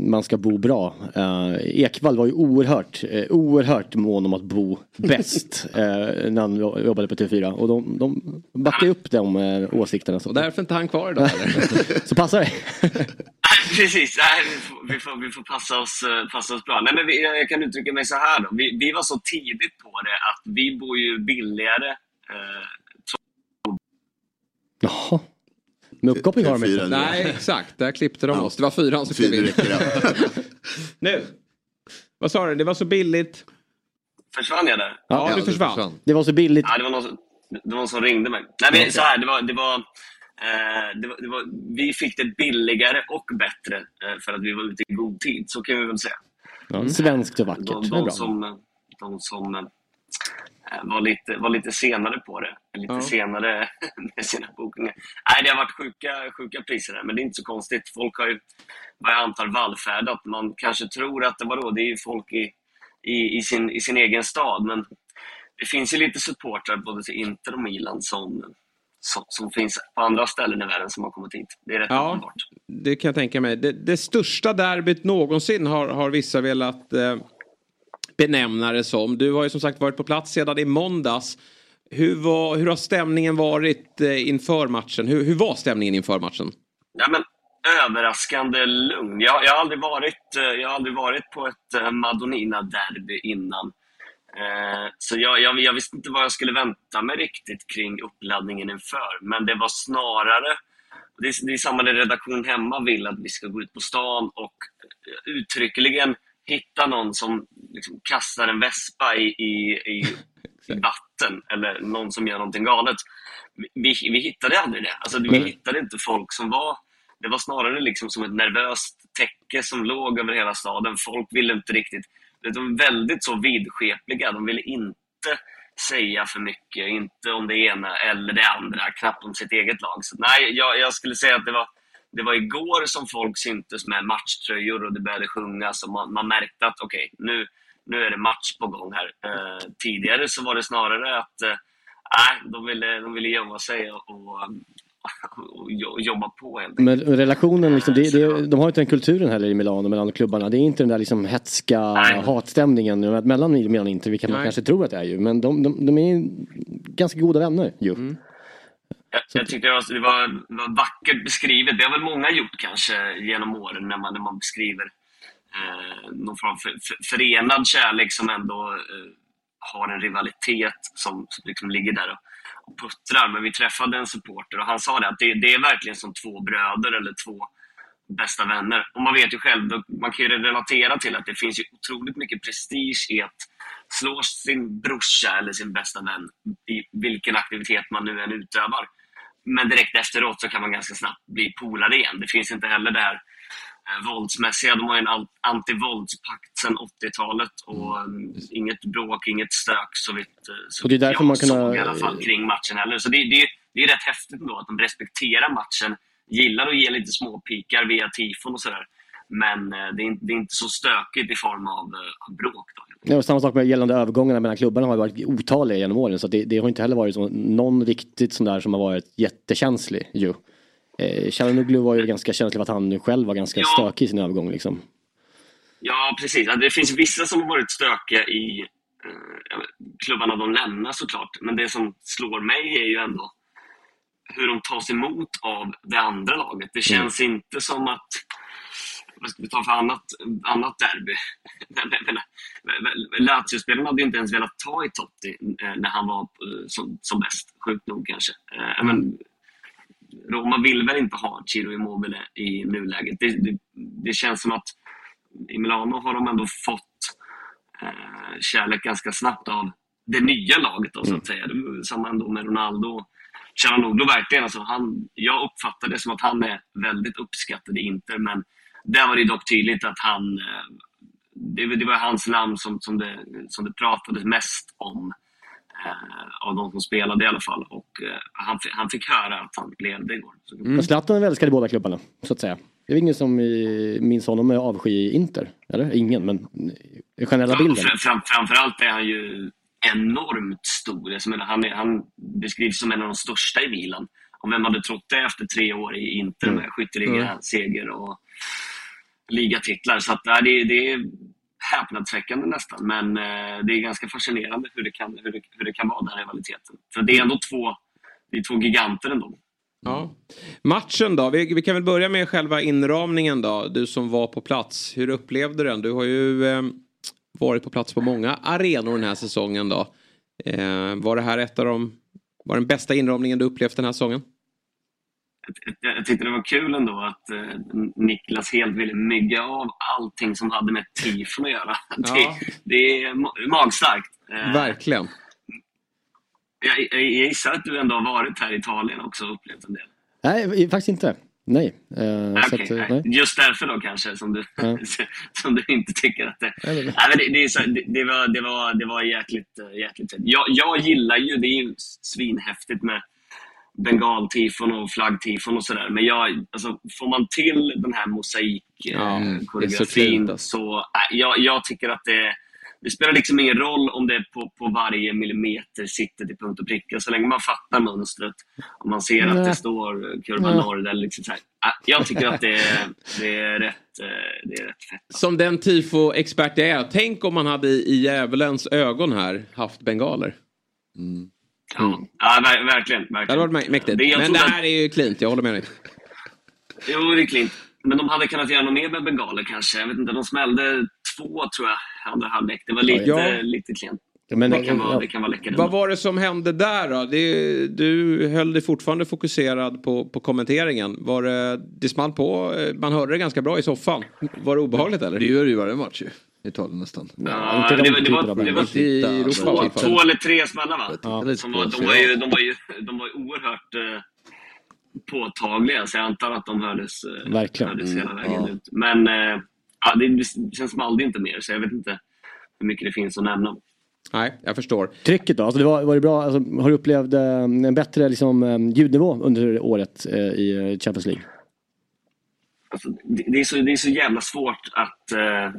man ska bo bra. Eh, Ekvall var ju oerhört, eh, oerhört mån om att bo bäst eh, när han jobbade på TV4. Och de, de backade upp de eh, åsikterna. Så. Och därför är inte han kvar idag så passar det. Precis, nej, vi, får, vi, får, vi får passa oss, eh, passa oss bra. Nej, men vi, jag kan uttrycka mig så här då. Vi, vi var så tidigt på det att vi bor ju billigare. Eh, Jaha. Med uppkoppling har de inte. Nej, exakt. Där klippte de oss. Det var fyran som klev in. Nu. Vad sa du? Det var så billigt. försvann jag där? Ja, du försvann. Det var så billigt. Ja, det var någon, som- det var någon som ringde mig. Nej, men så här, det var, det var, eh, det var, det var, vi fick det billigare och bättre eh, för att vi var ute i god tid. Så kan vi väl säga. Ja, svenskt och vackert. De, de bra. som, de som var, lite, var lite senare på det. Lite Ja. senare med sina bokningar. Nej, det har varit sjuka, sjuka priser där, men det är inte så konstigt. Folk har ju, vad jag antar, vallfärdat. Man kanske tror att det var då, det är ju folk i, i, i, sin, i sin egen stad, men det finns ju lite supportrar både till Inter och Milan som, som, som finns på andra ställen i världen som har kommit hit. Det är rätt Ja, uppenbart. det kan jag tänka mig. Det, det största derbyt någonsin har, har vissa velat eh, benämna det som. Du har ju som sagt varit på plats sedan i måndags. Hur, var, hur har stämningen varit eh, inför matchen? Hur, hur var stämningen inför matchen? Ja, men, överraskande lugn. Jag, jag, har aldrig varit, eh, jag har aldrig varit på ett eh, Madonina-derby innan. Eh, Så jag, jag, jag visste inte vad jag skulle vänta mig riktigt kring uppladdningen inför. Men det var snarare, det är, det är samma det redaktion hemma vill, att vi ska gå ut på stan och uttryckligen hitta någon som liksom kastar en vespa i, i, i, i vatten eller någon som gör någonting galet. Vi, vi, hittade aldrig det. Alltså, vi Men- hittade inte folk som var... Det var snarare liksom som ett nervöst täcke som låg över hela staden. Folk ville inte riktigt... De var väldigt så vidskepliga. De ville inte säga för mycket. Inte om det ena eller det andra. Knappt om sitt eget lag. Så, nej, jag, jag skulle säga att det var, det var igår som folk syntes med matchtröjor och det började sjungas. Och man, man märkte att okej, nu, nu är det match på gång här. Eh, tidigare så var det snarare att eh, nej, de, ville, de ville gömma sig och, och, och jo- jobba på helt. Men relationen, liksom, det, det, de har ju inte den kulturen heller i Milano mellan klubbarna. Det är inte den där liksom hetska hatstämningen mellan Milan och Inter, vilket man Nej. kanske tror att det är ju. Men de, de, de är ganska goda vänner ju. Jag, jag tyckte det var, det var, det var vackert beskrivet. Det har väl många gjort kanske genom åren när man, när man beskriver eh, någon form av för, för, förenad kärlek som ändå eh, har en rivalitet som, som liksom ligger där och, och puttrar. Men vi träffade en supporter och han sa det att det, det är verkligen som två bröder eller två bästa vänner. Och man vet ju själv, då- man kan ju relatera till att det finns ju otroligt mycket prestige i att slå sin brorsa eller sin bästa vän i vilken aktivitet man nu än utövar. Men direkt efteråt så kan man ganska snabbt bli polare igen. Det finns inte heller det här våldsmässiga. De har ju en antivåldspakt sedan 80-talet och mm, inget bråk, inget stök så vitt eh, så Och det är därför man kan i alla fall kring matchen heller. Så det, det, det är rätt häftigt ändå att de respekterar matchen, gillar att ge lite småpikar via tifon och sådär. Men eh, det är, inte- det är inte så stökigt i form av, eh, av bråk. Då. Ja, samma sak med gällande övergångarna mellan klubbarna har varit otaliga genom åren. Så det, det har inte heller varit så, någon riktigt sån där som har varit jättekänslig ju. Eh, Çalhanoğlu var ju ganska känslig för att han själv var ganska Ja. stökig i sin övergång liksom. Ja, precis. Det finns vissa som har varit stökiga i eh, klubbarna de lämnar såklart. Men det som slår mig är ju ändå hur de tas emot av det andra laget. Det känns inte som att vad ska vi ta för annat, annat derby? Lazio-spelarna hade inte ens velat ta i Totti eh, när han var eh, som, som bäst. Sjukt nog kanske. Eh, men, Roma vill väl inte ha Ciro Immobile i nuläget. Det, det, det känns som att i Milano har de ändå fått eh, kärlek ganska snabbt av det nya laget då, så att säga. Det var samma ändå med Ronaldo. Calhanoglu verkligen, alltså han, jag uppfattar det som att han är väldigt uppskattad i Inter, men där var det dock tydligt att han, eh, det, det var hans namn som, som, det, som det pratades mest om av de som spelade i alla fall. Och eh, han, han fick höra att han levde igår. Men Zlatan är väl älskad i båda klubbarna, så att säga. Det är ingen som i- minns honom med avsky i Inter, eller? Ingen, men generella bilden. Fram, fram, framförallt är han ju enormt stor. Menar, han, är, han beskrivs som en av de största i Milan. Och vem hade trott det efter tre år i Inter med skytteliga, Mm. seger och ligatitlar. Så att, det, det häpnadsväckande nästan. Men eh, det är ganska fascinerande hur det kan, hur det, hur det kan vara, den här rivaliteten. För det är ändå två, det är två giganter ändå. Ja. Matchen då? Vi, vi kan väl börja med själva inramningen då. Du som var på plats. Hur upplevde du den? Du har ju eh, varit på plats på många arenor den här säsongen då. Eh, var det här ett av de... Var den bästa inramningen du upplevt den här säsongen? Jag jag tyckte det var kul ändå att eh, Niklas helt ville mygga av allting som hade med tifon att göra. Ja. Det, det är ma- magstarkt. Eh, Verkligen. jag, jag, jag gissar att du ändå har varit här i Italien också och upplevt en del. Nej, faktiskt inte. Nej. Eh, Nej, okej, att, eh, nej. nej. Just därför då kanske som du, Ja. som du inte tycker att det... Nej, Nej, men det, det, är så, det, det, var, det, var, det var jäkligt, eh, jäkligt. Jag, jag gillar ju, det är ju svinhäftigt med bengaltifon och flaggtifon och sådär. Men jag, alltså, får man till den här Ja, det är så mosaikkoreografin fint, så, alltså. nej, jag, jag tycker att det, det spelar liksom ingen roll om det på, på varje millimeter sitter till punkt och pricka. Så länge man fattar mönstret och man ser att det står kurva Ja. norr. Eller liksom så här. Nej, Jag tycker att det är, det är, rätt, eh, det är rätt fett. Som den tifo-expert jag är. Tänk om man hade i djävulens ögon här haft bengaler. Ja, ja ver, verkligen. Det hade verkligen. varit mä- mäktigt. Det Men det att- här är ju klint, jag håller med dig. Jo, det är klint. Men de hade kunnat göra något mer med bengaler kanske. Jag vet inte, de smällde två tror jag, andra halvlek. Det var lite, Ja. lite klent. Men, det, kan vara, ja. det kan vara läckert. Vad var det som hände där då? Det, du höll dig fortfarande fokuserad på, på kommenteringen. Var det, det small på, eh, man hörde det ganska bra i soffan. Var det obehagligt eller? Det gör det ju varje match ju. I Italien nästan. Ja, inte det, de var- det, typerna var, det var två, fall. två eller tre smällar va? Ja. Som var, de, var ju, de, var ju, de var ju oerhört eh, påtagliga, så jag antar att de hördes, eh, Verkligen. hördes hela Mm, vägen ja. ut. Men eh, ja, det, det sen small det inte mer, så jag vet inte hur mycket det finns att nämna. Nej, jag förstår. Trycket då? Alltså det var, var det bra? Alltså, har du upplevt eh, en bättre liksom, eh, ljudnivå under året eh, i Champions League? Alltså, det, det, är så, det är så jävla svårt att, eh,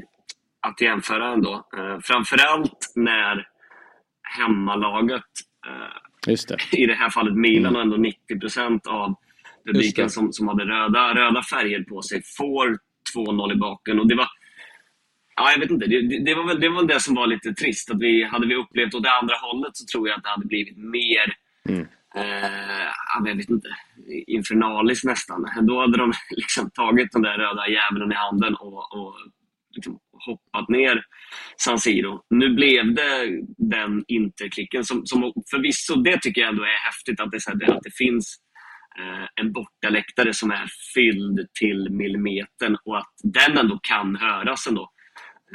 att jämföra ändå. Eh, framförallt när hemmalaget, eh, det. i det här fallet Milan och ändå 90 procent av publiken som, som hade röda, röda färger på sig, får 2-0 i baken. Och det var, ja, jag vet inte, det, det, det, var väl, det var väl det som var lite trist. Att vi, hade vi upplevt åt det andra hållet så tror jag att det hade blivit mer Eh, ja, men jag vet inte, infernaliskt nästan. Då hade de liksom tagit den där röda djävulen i handen och, och liksom hoppat ner San Siro. Nu blev det den interklicken som, som förvisso, det tycker jag ändå är häftigt att det, så här, att det finns eh, en bortaläktare som är fylld till millimetern och att den ändå kan höras ändå.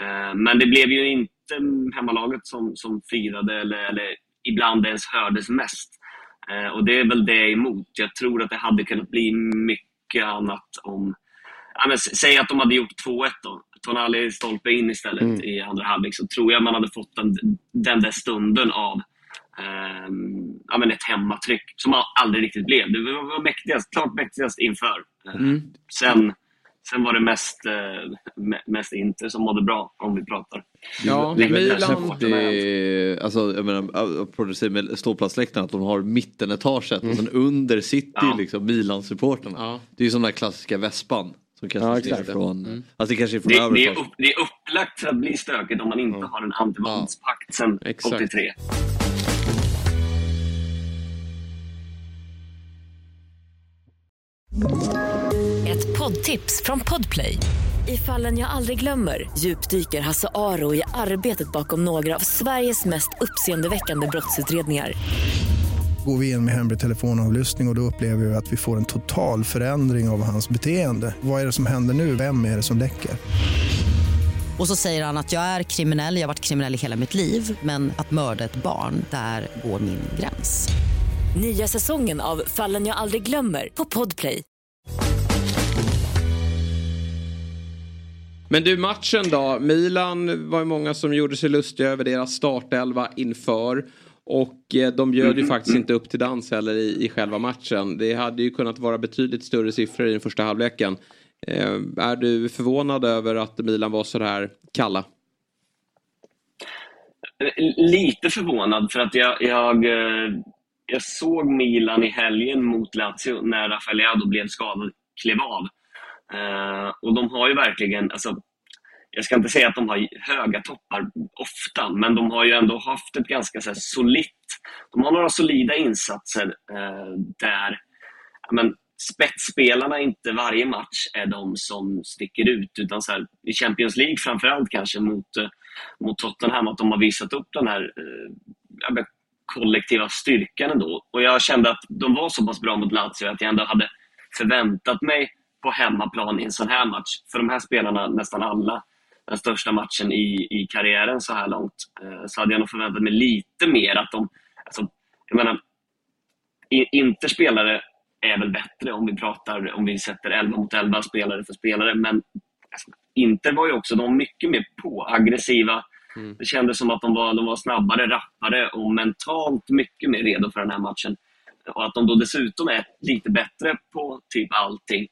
Eh, men det blev ju inte hemmalaget som, som firade eller, eller ibland ens hördes mest. Eh, och det är väl det jag är emot. Jag tror att det hade kunnat bli mycket annat om... Ja, men, säg att de hade gjort 2-1 då. Tonali stolpe in istället Mm. i andra halvlek så tror jag man hade fått den, den där stunden av ehm, ja, men ett hemmatryck som al- aldrig riktigt blev. Det var var mäktigast, klart mäktigast inför. Eh, Mm. Sen, sen var det mest, eh, me- mest Inter som mådde bra om vi pratar. Ja, Det Milan. häftigt. Alltså, jag menar, det ståplatsläktaren, att de har mittenetaget och sen under sitter Ja. liksom Milan-supporterna. Ja. Det är ju som den där klassiska vespan. Som kastas Ja, ner exakt. från, Mm. alltså det kanske är från Det, det, är upp, det är upplagt för att bli stökigt om man inte har en antivåldspakt sedan Exakt. 83. Ett poddtips från Podplay. I fallen jag aldrig glömmer djupdyker Hasse Aro i arbetet bakom några av Sveriges mest uppseendeväckande brottsutredningar. Går vi in med hemlig telefonavlyssning och, och då upplever vi att vi får en total förändring av hans beteende. Vad är det som händer nu? Vem är det som läcker? Och så säger han att jag är kriminell, jag har varit kriminell i hela mitt liv men att mörda ett barn, där går min gräns. Nya säsongen av Fallen jag aldrig glömmer på Podplay. Men du, matchen då? Milan var ju många som gjorde sig lustiga över deras startelva inför. Och eh, de bjöd ju faktiskt inte upp till dans heller i, i själva matchen. Det hade ju kunnat vara betydligt större siffror i den första halvleken. Eh, är du förvånad över att Milan var så här kalla? Lite förvånad för att jag, jag, eh, jag såg Milan i helgen mot Lazio när Rafael Leado blev skadad, klev av. Eh, och de har ju verkligen, alltså, jag ska inte säga att de har höga toppar ofta, men de har ju ändå haft ett ganska så här, solitt, de har några solida insatser eh, där men, spetsspelarna inte varje match är de som sticker ut. Utan så här, I Champions League framförallt kanske mot, eh, mot Tottenham, att de har visat upp den här eh, kollektiva styrkan ändå. Och jag kände att de var så pass bra mot Lazio att jag ändå hade förväntat mig på hemmaplan i en sån här match. För de här spelarna, nästan alla, den största matchen i, i karriären så här långt, eh, så hade jag nog förväntat mig lite mer att de... Alltså, jag menar, Inter-spelare är väl bättre om vi pratar, om vi sätter 11 mot 11 spelare för spelare. Men alltså, Inter var ju också, de var mycket mer på, aggressiva. Mm. Det kändes som att de var, de var snabbare, rappare och mentalt mycket mer redo för den här matchen. Och att de då dessutom är lite bättre på typ allting.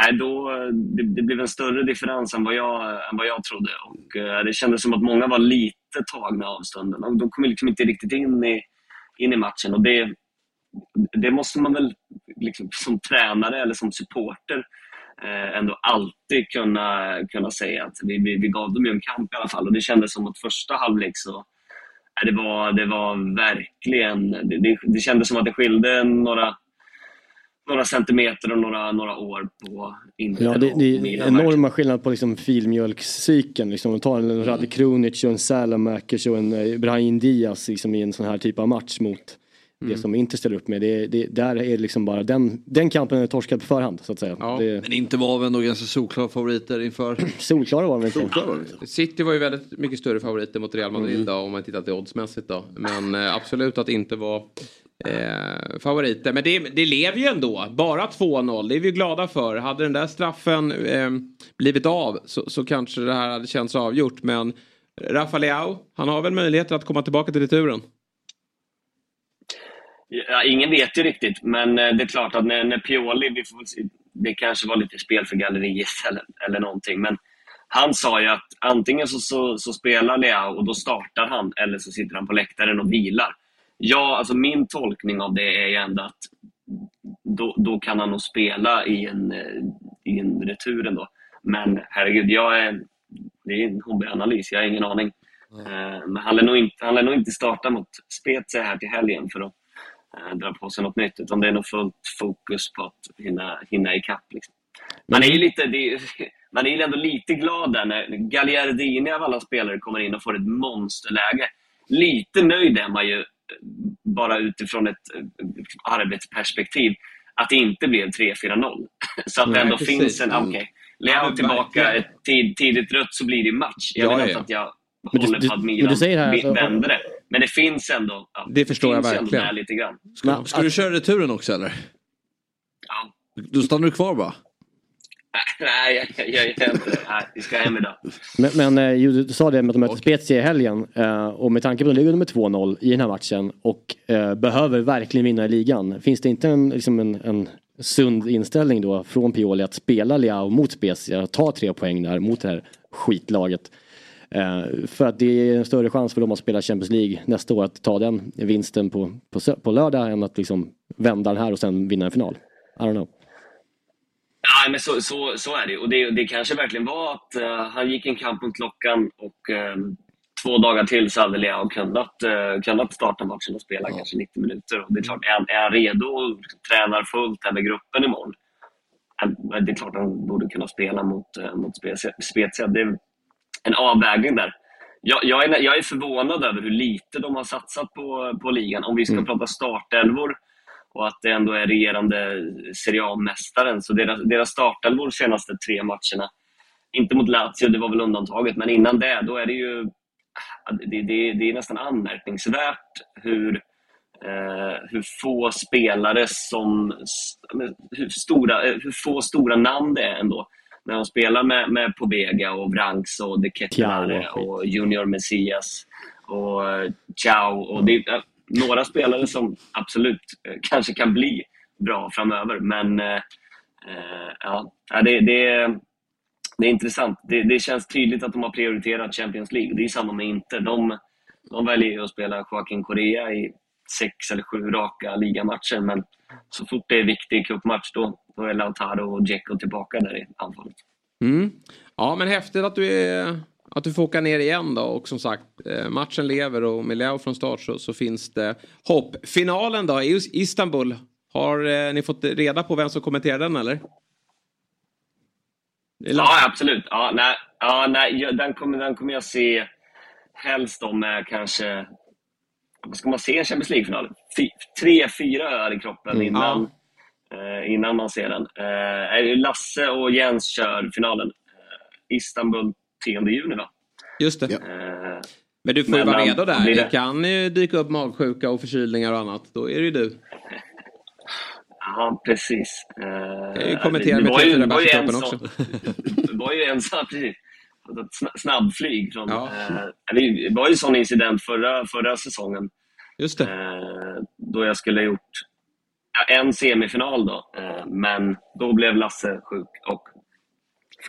Nej, då, det, det blev en större differens än vad jag, än vad jag trodde. Och, eh, det kändes som att många var lite tagna av stunden. Och de kom liksom inte riktigt in i, in i matchen. Och det, det måste man väl liksom, som tränare eller som supporter eh, ändå alltid kunna, kunna säga att vi, vi, vi gav dem ju en kamp i alla fall. Och det kändes som att första halvlek så eh, det var, det var verkligen... Det, det, det kändes som att det skilde några, några centimeter och några, några år på Inter Ja, det, det är enorma skillnader på liksom filmjölkscykeln. Liksom, man tar en mm. Rade Krunic och en Salamakers och en eh, Brahim Diaz liksom, i en sån här typ av match mot det Mm. som Inter ställer upp med. Det, det, där är det liksom bara den, den kampen är torskad på förhand så att säga. Det, Men inte var väl ändå ganska solklara favoriter inför? solklara var de inte. City var ju väldigt mycket större favoriter mot Real Madrid Mm. då, om man tittar till oddsmässigt då. Men eh, absolut att inte var eh, favoriter. Men det, det lever ju ändå. Bara 2-0, det är vi ju glada för. Hade den där straffen eh, blivit av så, så kanske det här hade känts avgjort. Men Rafa Leao, han har väl möjligheter att komma tillbaka till returen. Ja, ingen vet ju riktigt, men eh, det är klart att när, när Pioli, vi får det kanske var lite spel för galleriet eller, eller någonting, men han sa ju att antingen så, så, så spelar Leao och då startar han, eller så sitter han på läktaren och vilar. Ja, alltså min tolkning av det är ju ändå att då, då kan han nog spela i en, eh, i en retur ändå. Men herregud, jag är, det är en hobbyanalys, jag har ingen aning. Eh, Men han lär nog inte, han lär nog inte starta mot Spezia här till helgen för att eh, dra på sig något nytt, utan det är nog fullt fokus på att hinna, hinna ikapp. Liksom. Man är ju lite, det man är ändå lite glad där när Gagliardini av alla spelare kommer in och får ett monsterläge. Lite nöjd är man ju, bara utifrån ett eh, arbetsperspektiv, att det inte blev 3-4-0. Så att det Nej, ändå precis. finns en, Mm. okej, Leao men tillbaka, ett tid, tidigt rött så blir det match. Jag Ja, vet ja, inte ja. att jag Men du- håller du- på att men Milan du säger här, alltså- vände det. Men det finns ändå, ja, Det förstår jag finns ändå verkligen. lite grann. Ska, ska du köra returen också eller? Ja. Då stannar du kvar bara? Nej, jag, jag, jag, jag, nej, vi ska hem idag. Men, men eh, du sa det med att de möter Spezia i helgen eh, och med tanke på att de ligger under med 2-0 i den här matchen och eh, behöver verkligen vinna i ligan. Finns det inte en, liksom en, en sund inställning då från Pioli att spela Leao mot Spezia och ta tre poäng där mot det här skitlaget? För att det är en större chans för dem att spela Champions League nästa år att ta den vinsten på, på, på lördag än att liksom vända den här och sen vinna en final. I don't know. Nej, men så, så, så är det. Och det, det kanske verkligen var att eh, han gick en kamp mot klockan och eh, två dagar till så hade Leao kunnat, uh, kunnat starta matchen och spela kanske 90 minuter. Och det är klart, är han, är han redo och tränar fullt här med gruppen imorgon, eh, det är klart han borde kunna spela mot, uh, mot. Spezia. Det är en avvägning där. Jag, jag, är, jag är förvånad över hur lite de har satsat på, på ligan. Om vi ska Mm. prata startelvor och att det ändå är regerande Serie A-mästaren. Så deras, deras startelvor senaste tre matcherna inte mot Lazio, det var väl undantaget, men innan det, då är det ju det, det, det är nästan anmärkningsvärt hur, eh, hur få spelare som... Hur, stora, eh, hur få stora namn det är ändå. När de spelar med, med Pobega och Branks och De Ketelaere Ciao och Junior Messias och eh, Ciao. Och det eh, några spelare som absolut eh, kanske kan bli bra framöver, men eh, eh, ja, ja, det, det, det är intressant. Det, det känns tydligt att de har prioriterat Champions League. Det är samma med Inter. De, de väljer ju att spela Joaquin Correa i sex eller sju raka ligamatcher, men så fort det är viktig cupmatch då, då är Lautaro och Dzeko tillbaka där i anfallet. Mm. Ja men häftigt att du, är, att du får åka ner igen då och som sagt eh, matchen lever och med Leo från start så, så finns det hopp. Finalen då i Istanbul. Har eh, ni fått reda på vem som kommenterar den eller? Ja, absolut. Ja, nej, ja, nej, den, kommer, den kommer jag se helst om med kanske... Ska man se en Champions League-final? Tre, fyra öl i kroppen Mm. innan, eh, innan man ser den. Eh, Lasse och Jens kör finalen. Eh, Istanbul 10 juni, va? Just det. Eh, Men du får ju vara redo där. Det det? kan ju dyka upp magsjuka och förkylningar och annat. Då är det ju du. Ja, precis. Eh, kan ju kommentera det- med var ju- 34 det var ju bärs i en kroppen sån- också. Det var ju en sån, precis. Snabbflyg från... Ja. Eh, det var ju en sån incident förra, förra säsongen. Just det. Eh, då jag skulle ha gjort ja, en semifinal då. Eh, men då blev Lasse sjuk och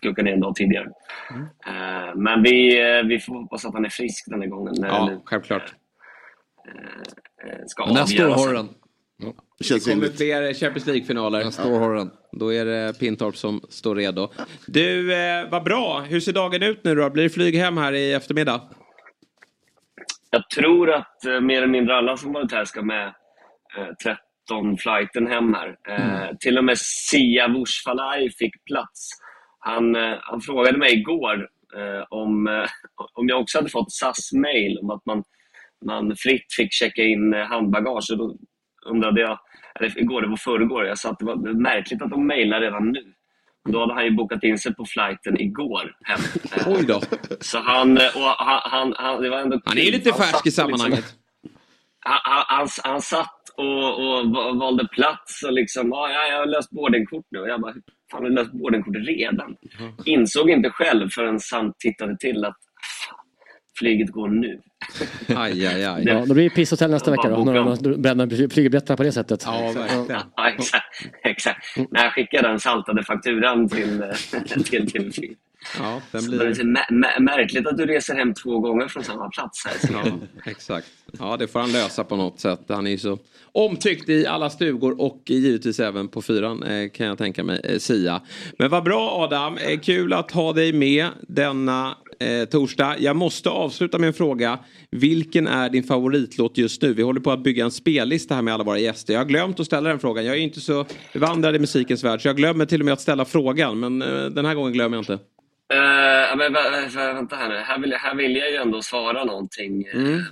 åka ner en dag tidigare. Mm. Eh, men vi, eh, vi får hoppas att han är frisk den här gången. När Ja, det nu, självklart. eh, ska Men nästa år har den. Det kommer fler Champions League-finaler. Nästa år har den. Då är det Pintorp som står redo. Du, eh, vad bra. Hur ser dagen ut nu då? Blir det flyg hem här i eftermiddag? Jag tror att eh, mer eller mindre alla som varit här ska med eh, 13-flighten hem här. Eh, Till och med Sia Wushfalai fick plats. Han, eh, han frågade mig igår eh, om, eh, om jag också hade fått SAS-mail om att man, man fritt fick checka in handbagage. Och då undrade jag, eller igår, det var förrgår, jag sa att det var märkligt att de mejlar redan nu. Då hade han ju bokat in sig på flighten igår hem. Oj då. Så han, och han, han, han, det var ändå Han är ju lite färsk i liksom- sammanhanget. han, han, han, han satt och, och va- valde plats och liksom, ja, jag har löst boardingkort nu. Och jag bara, fan du löst boardingkortet redan? Insåg inte själv förrän han tittade till att flyget går nu. Aj, aj, aj. Ja, då blir det pisshotell nästa vecka då. När de bränner flygbiljetterna på det sättet. Ja, verkligen. Ja, exakt. exakt. När jag skickade den saltade fakturan till, eh, till TV4. Ja, den blir... det är mä- mä- märkligt att du reser hem två gånger från samma plats. Här. Ja, exakt. Ja, det får han lösa på något sätt. Han är ju så omtyckt i alla stugor och givetvis även på fyran eh, kan jag tänka mig, eh, Sia. Men vad bra Adam, eh, kul att ha dig med denna eh, torsdag. Jag måste avsluta med en fråga. Vilken är din favoritlåt just nu? Vi håller på att bygga en spellista här med alla våra gäster. Jag har glömt att ställa den frågan. Jag är inte så bevandrad i musikens värld så jag glömmer till och med att ställa frågan. Men eh, den här gången glömmer jag inte. Uh, men, vä- vä- vänta här nu. Här vill, jag- här vill jag ju ändå svara någonting. Mm. Eh,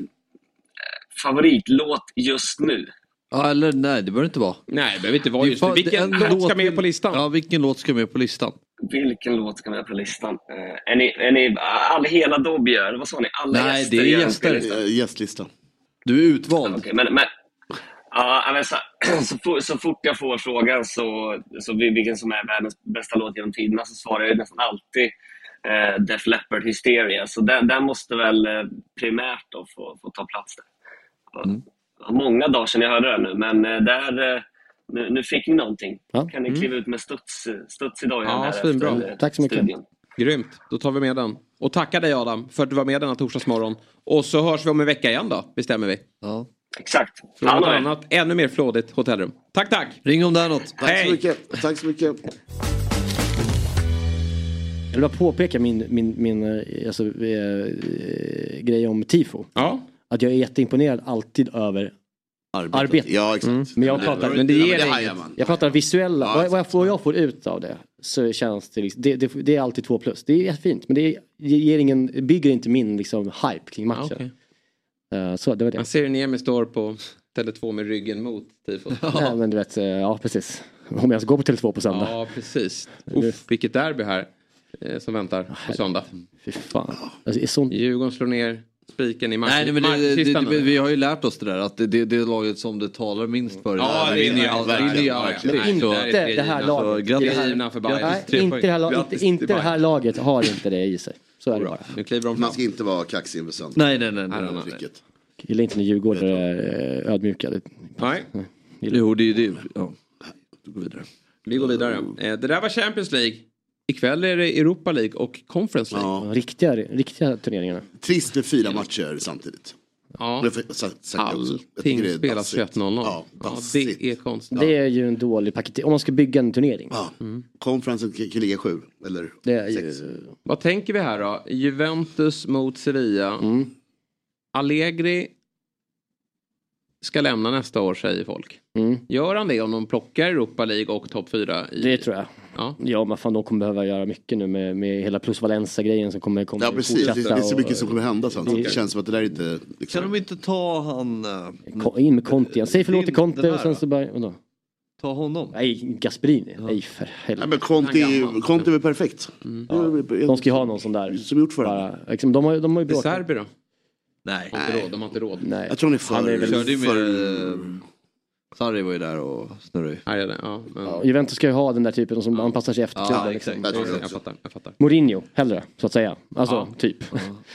favoritlåt just nu? Ja, eller nej, det behöver inte vara. Nej, det behöver inte vara just nu. Vilken en låt ska med på listan? Ja, vilken låt ska med på listan? Vilken låt ska med på listan? Eh, är, ni, är ni all, hela eller vad sa ni? Alla Nej, gäster det är gäster. Eh, Gästlistan. Du är utvald. Okej, men, men, ja, men så, så, fort, så fort jag får frågan så, så vil- vilken som är världens bästa låt genom tiderna så svarar jag nästan alltid eh, Def Leppard Hysteria. Så den, den måste väl eh, primärt då få, få ta plats där. Mm. Många dagar sedan jag hörde den nu, men eh, där, eh, nu, nu fick ni någonting. Ja. kan ni Mm. kliva ut med studs, studs i dagen Ja, här svinbra. efter Tack så mycket. studion. Grymt, då tar vi med den. Och tacka dig Adam för att du var med denna torsdagsmorgon. Och så hörs vi om en vecka igen då, bestämmer vi. Ja. Exakt. Från något annat, ännu mer flådigt hotellrum. Tack, tack! Ring om det är något. Tack Hej. så mycket. Tack så mycket. Jag vill bara påpeka min, min, min eh, alltså, eh, grej om tifo. Ja. Att jag är jätteimponerad alltid över Arbetet. arbetet. Ja, exakt. Men jag det- pratar, men det ger hajar inget. man. jag pratar visuella, Ja, vad, jag får, vad jag får ut av det så känns det, liksom, det, det, det är alltid två plus. Det är jättefint men det ger ingen, bygger inte min liksom, hype kring Ja, matchen. okej. Eh, så det var det. Man ser hur Niemi står på Tele2 med ryggen mot tifot. Nej, men du vet, eh, ja precis. Om jag ska gå på Tele2 på söndag. Ja, precis. Uff, vilket derby här. Eh, som väntar på söndag. Fy fan. Alltså, är sånt... Djurgården slår ner spiken i mark- Nej, men det, det, det, vi har ju lärt oss det där att det, det, det är laget som det talar minst för. Ja, det vinner ju alltid. Inte det här laget. Grattis, inte det, här, laget har inte det i sig. Så är det bara. Nu kliver de Man ska inte vara kaxig inför söndag. Nej, nej, nej. nej, Nej, nej. gillar inte när djurgårdare är eh, ödmjuka. Det- Nej, Jo, det är ju det. Ja. Du går vidare. vi går vidare. Eh, Det där var Champions League. Ikväll är det Europa League och Conference League. Ja. Riktiga, riktiga turneringarna. Trist med fyra matcher samtidigt. Ja. Allting det är spelas dassigt. 21.00. Ja, Ja, det är konstigt. Det är ju en dålig paket. Om man ska bygga en turnering. Ja. Konferensen kan kan ligga sju. Eller Det är sex. ju... Vad tänker vi här då? Juventus mot Sevilla. Mm. Allegri ska lämna nästa år säger folk. Mm. Gör han det om de plockar Europa League och topp 4? I... Det tror jag. Ja. Ja men fan de kommer behöva göra mycket nu med, med hela plus Valenza grejen som kommer, kommer Ja precis, det, det är så och- mycket som kommer hända sen. Det- Det känns som att det där inte... Liksom, Kan de inte ta han... Ko- In med Conte igen. Säg förlåt till Conte och sen då? så bara... Vadå? Ta honom. Nej, Gasperini. Nej för Nej helvete. men Conte Conte är väl perfekt. De ska ju ha någon sån där. Som gjort för. Bara, liksom, de, har, de har ju bråkat. Serbi då? Nej. De har inte råd. De har inte råd. Nej. Jag tror han är för... Han är väl- Körde ju med... för eh, Sarri var ju där och snurrade ju. Ja, men... Ja, Juventus ska ju ha den där typen som anpassar sig efter Ja, klubben. exakt. Liksom. Jag tror det jag också. fattar. Jag fattar. Mourinho, hellre, så att säga. Alltså, Ja. typ.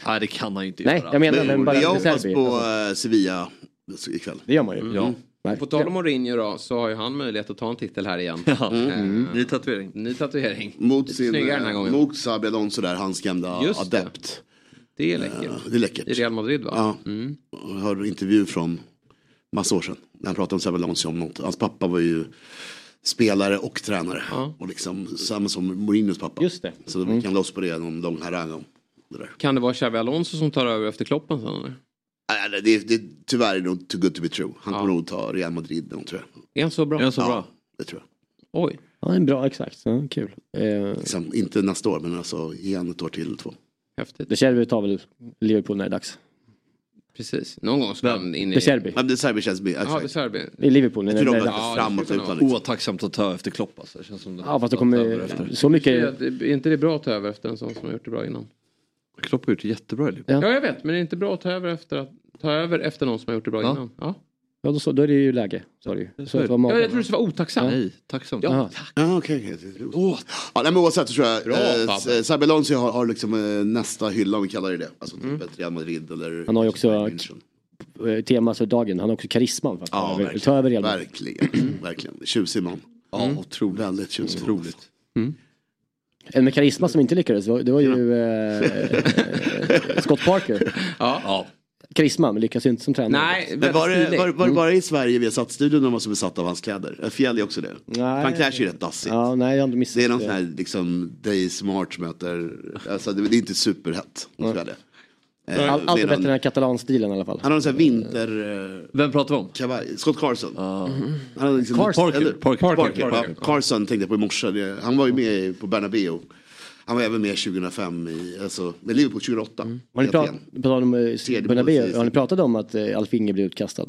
Nej, det kan han ju inte Nej, göra. jag menar men bara jag hoppas Serbi. på Alltså, eh, Sevilla ikväll. det gör man ju. Ja. Nej. På tal om Mourinho då så har ju han möjlighet att ta en titel här igen. Ja. Eh, Ny tatuering. Ny tatuering. Mot Lite sin... Snyggare den här gången. Mot Xabi Alonso där, hans gamla Just det. adept. Det är läckert. Det är läckert. I Real Madrid va? Ja. Mm. Jag hörde en intervju från massa år sedan. När han pratade om Xabi Alonso om något. Hans pappa var ju spelare och tränare. Ja. Och liksom samma som Mourinhos pappa. Just det. Så vi kan loss på det någon lång harang om det där. Kan det vara Xabi Alonso som tar över efter Kloppen sen eller? Nej, det, det, tyvärr är det nog too good to be true. Han Ja. kommer nog ta Real Madrid någon, tror jag. Är han så bra? Är han så ja, bra? det tror jag. Oj. Ja, det är bra, exakt. Ja, kul. Eh, Liksom, inte nästa år, men alltså igen ett år till, två. Häftigt. De Cherby tar väl Liverpool när det är dags. Precis. Någon gång ska han in i... De Cherby. Men det Serbi känns Ja, är exakt. Serbi. I Liverpool när Jag tror det de är dags. Ja, framåt utan liksom. Otacksamt att ta efter Klopp alltså. Det känns som det. Ja fast det kommer så mycket. Är inte det bra att ta över efter en sån som har gjort det bra innan? Klopp har gjort det jättebra i Liverpool. Ja. Ja, jag vet. Men det är inte bra att ta över efter, att, ta över efter någon som har gjort det bra Ja. innan. Ja. Ja, då, så, då är det ju läge. Det ju. Så att det var Ja, jag tror det skulle vara otacksamt. Nej, tacksamt. Ja, Jaha. tack. Ja, okej. okej. Ja, nej, men oavsett så tror jag Bra, eh, Fabbe. eh, Alonso har, har liksom eh, nästa hylla om vi kallar det det. Alltså typ ett Real Madrid eller... Han har ju också-. Eh, Tema för dagen. Han har också karisman för att Ja, ta över- ta över Real Madrid. Verkligen. verkligen. Tjusig man. Ja, otroligt. Väldigt tjusig. Otroligt. En med karisma som inte lyckades, var- det var ju eh, Scott Parker. Ja. Men lyckas ju inte som tränare. Nej, Men var det, var, var det bara i Sverige vi har satt studion när man så besatt av hans kläder? Är Fjäll är också det? Nej. Han klär sig ju rätt dassigt. Ja, nej, jag har inte missat Det är någon sån här liksom Day Smart möter, alltså det, det är inte superhett. All, det allt är är bättre än den här katalanstilen i alla fall. Han har en sån här vinter... eh, Vem pratar vi om? Kavaj. Scott Carson. Han har liksom, Carson. Parker. Parker. Parker. Parker. Ja, Carson tänkte jag på i morse. Han var ju med på Bernabéu. Han var även med 2005 i, alltså, med Liverpool 2008. Har ni igen. pratat om eh, målsist. Har ni pratat om att eh, Alf Inge blev utkastad?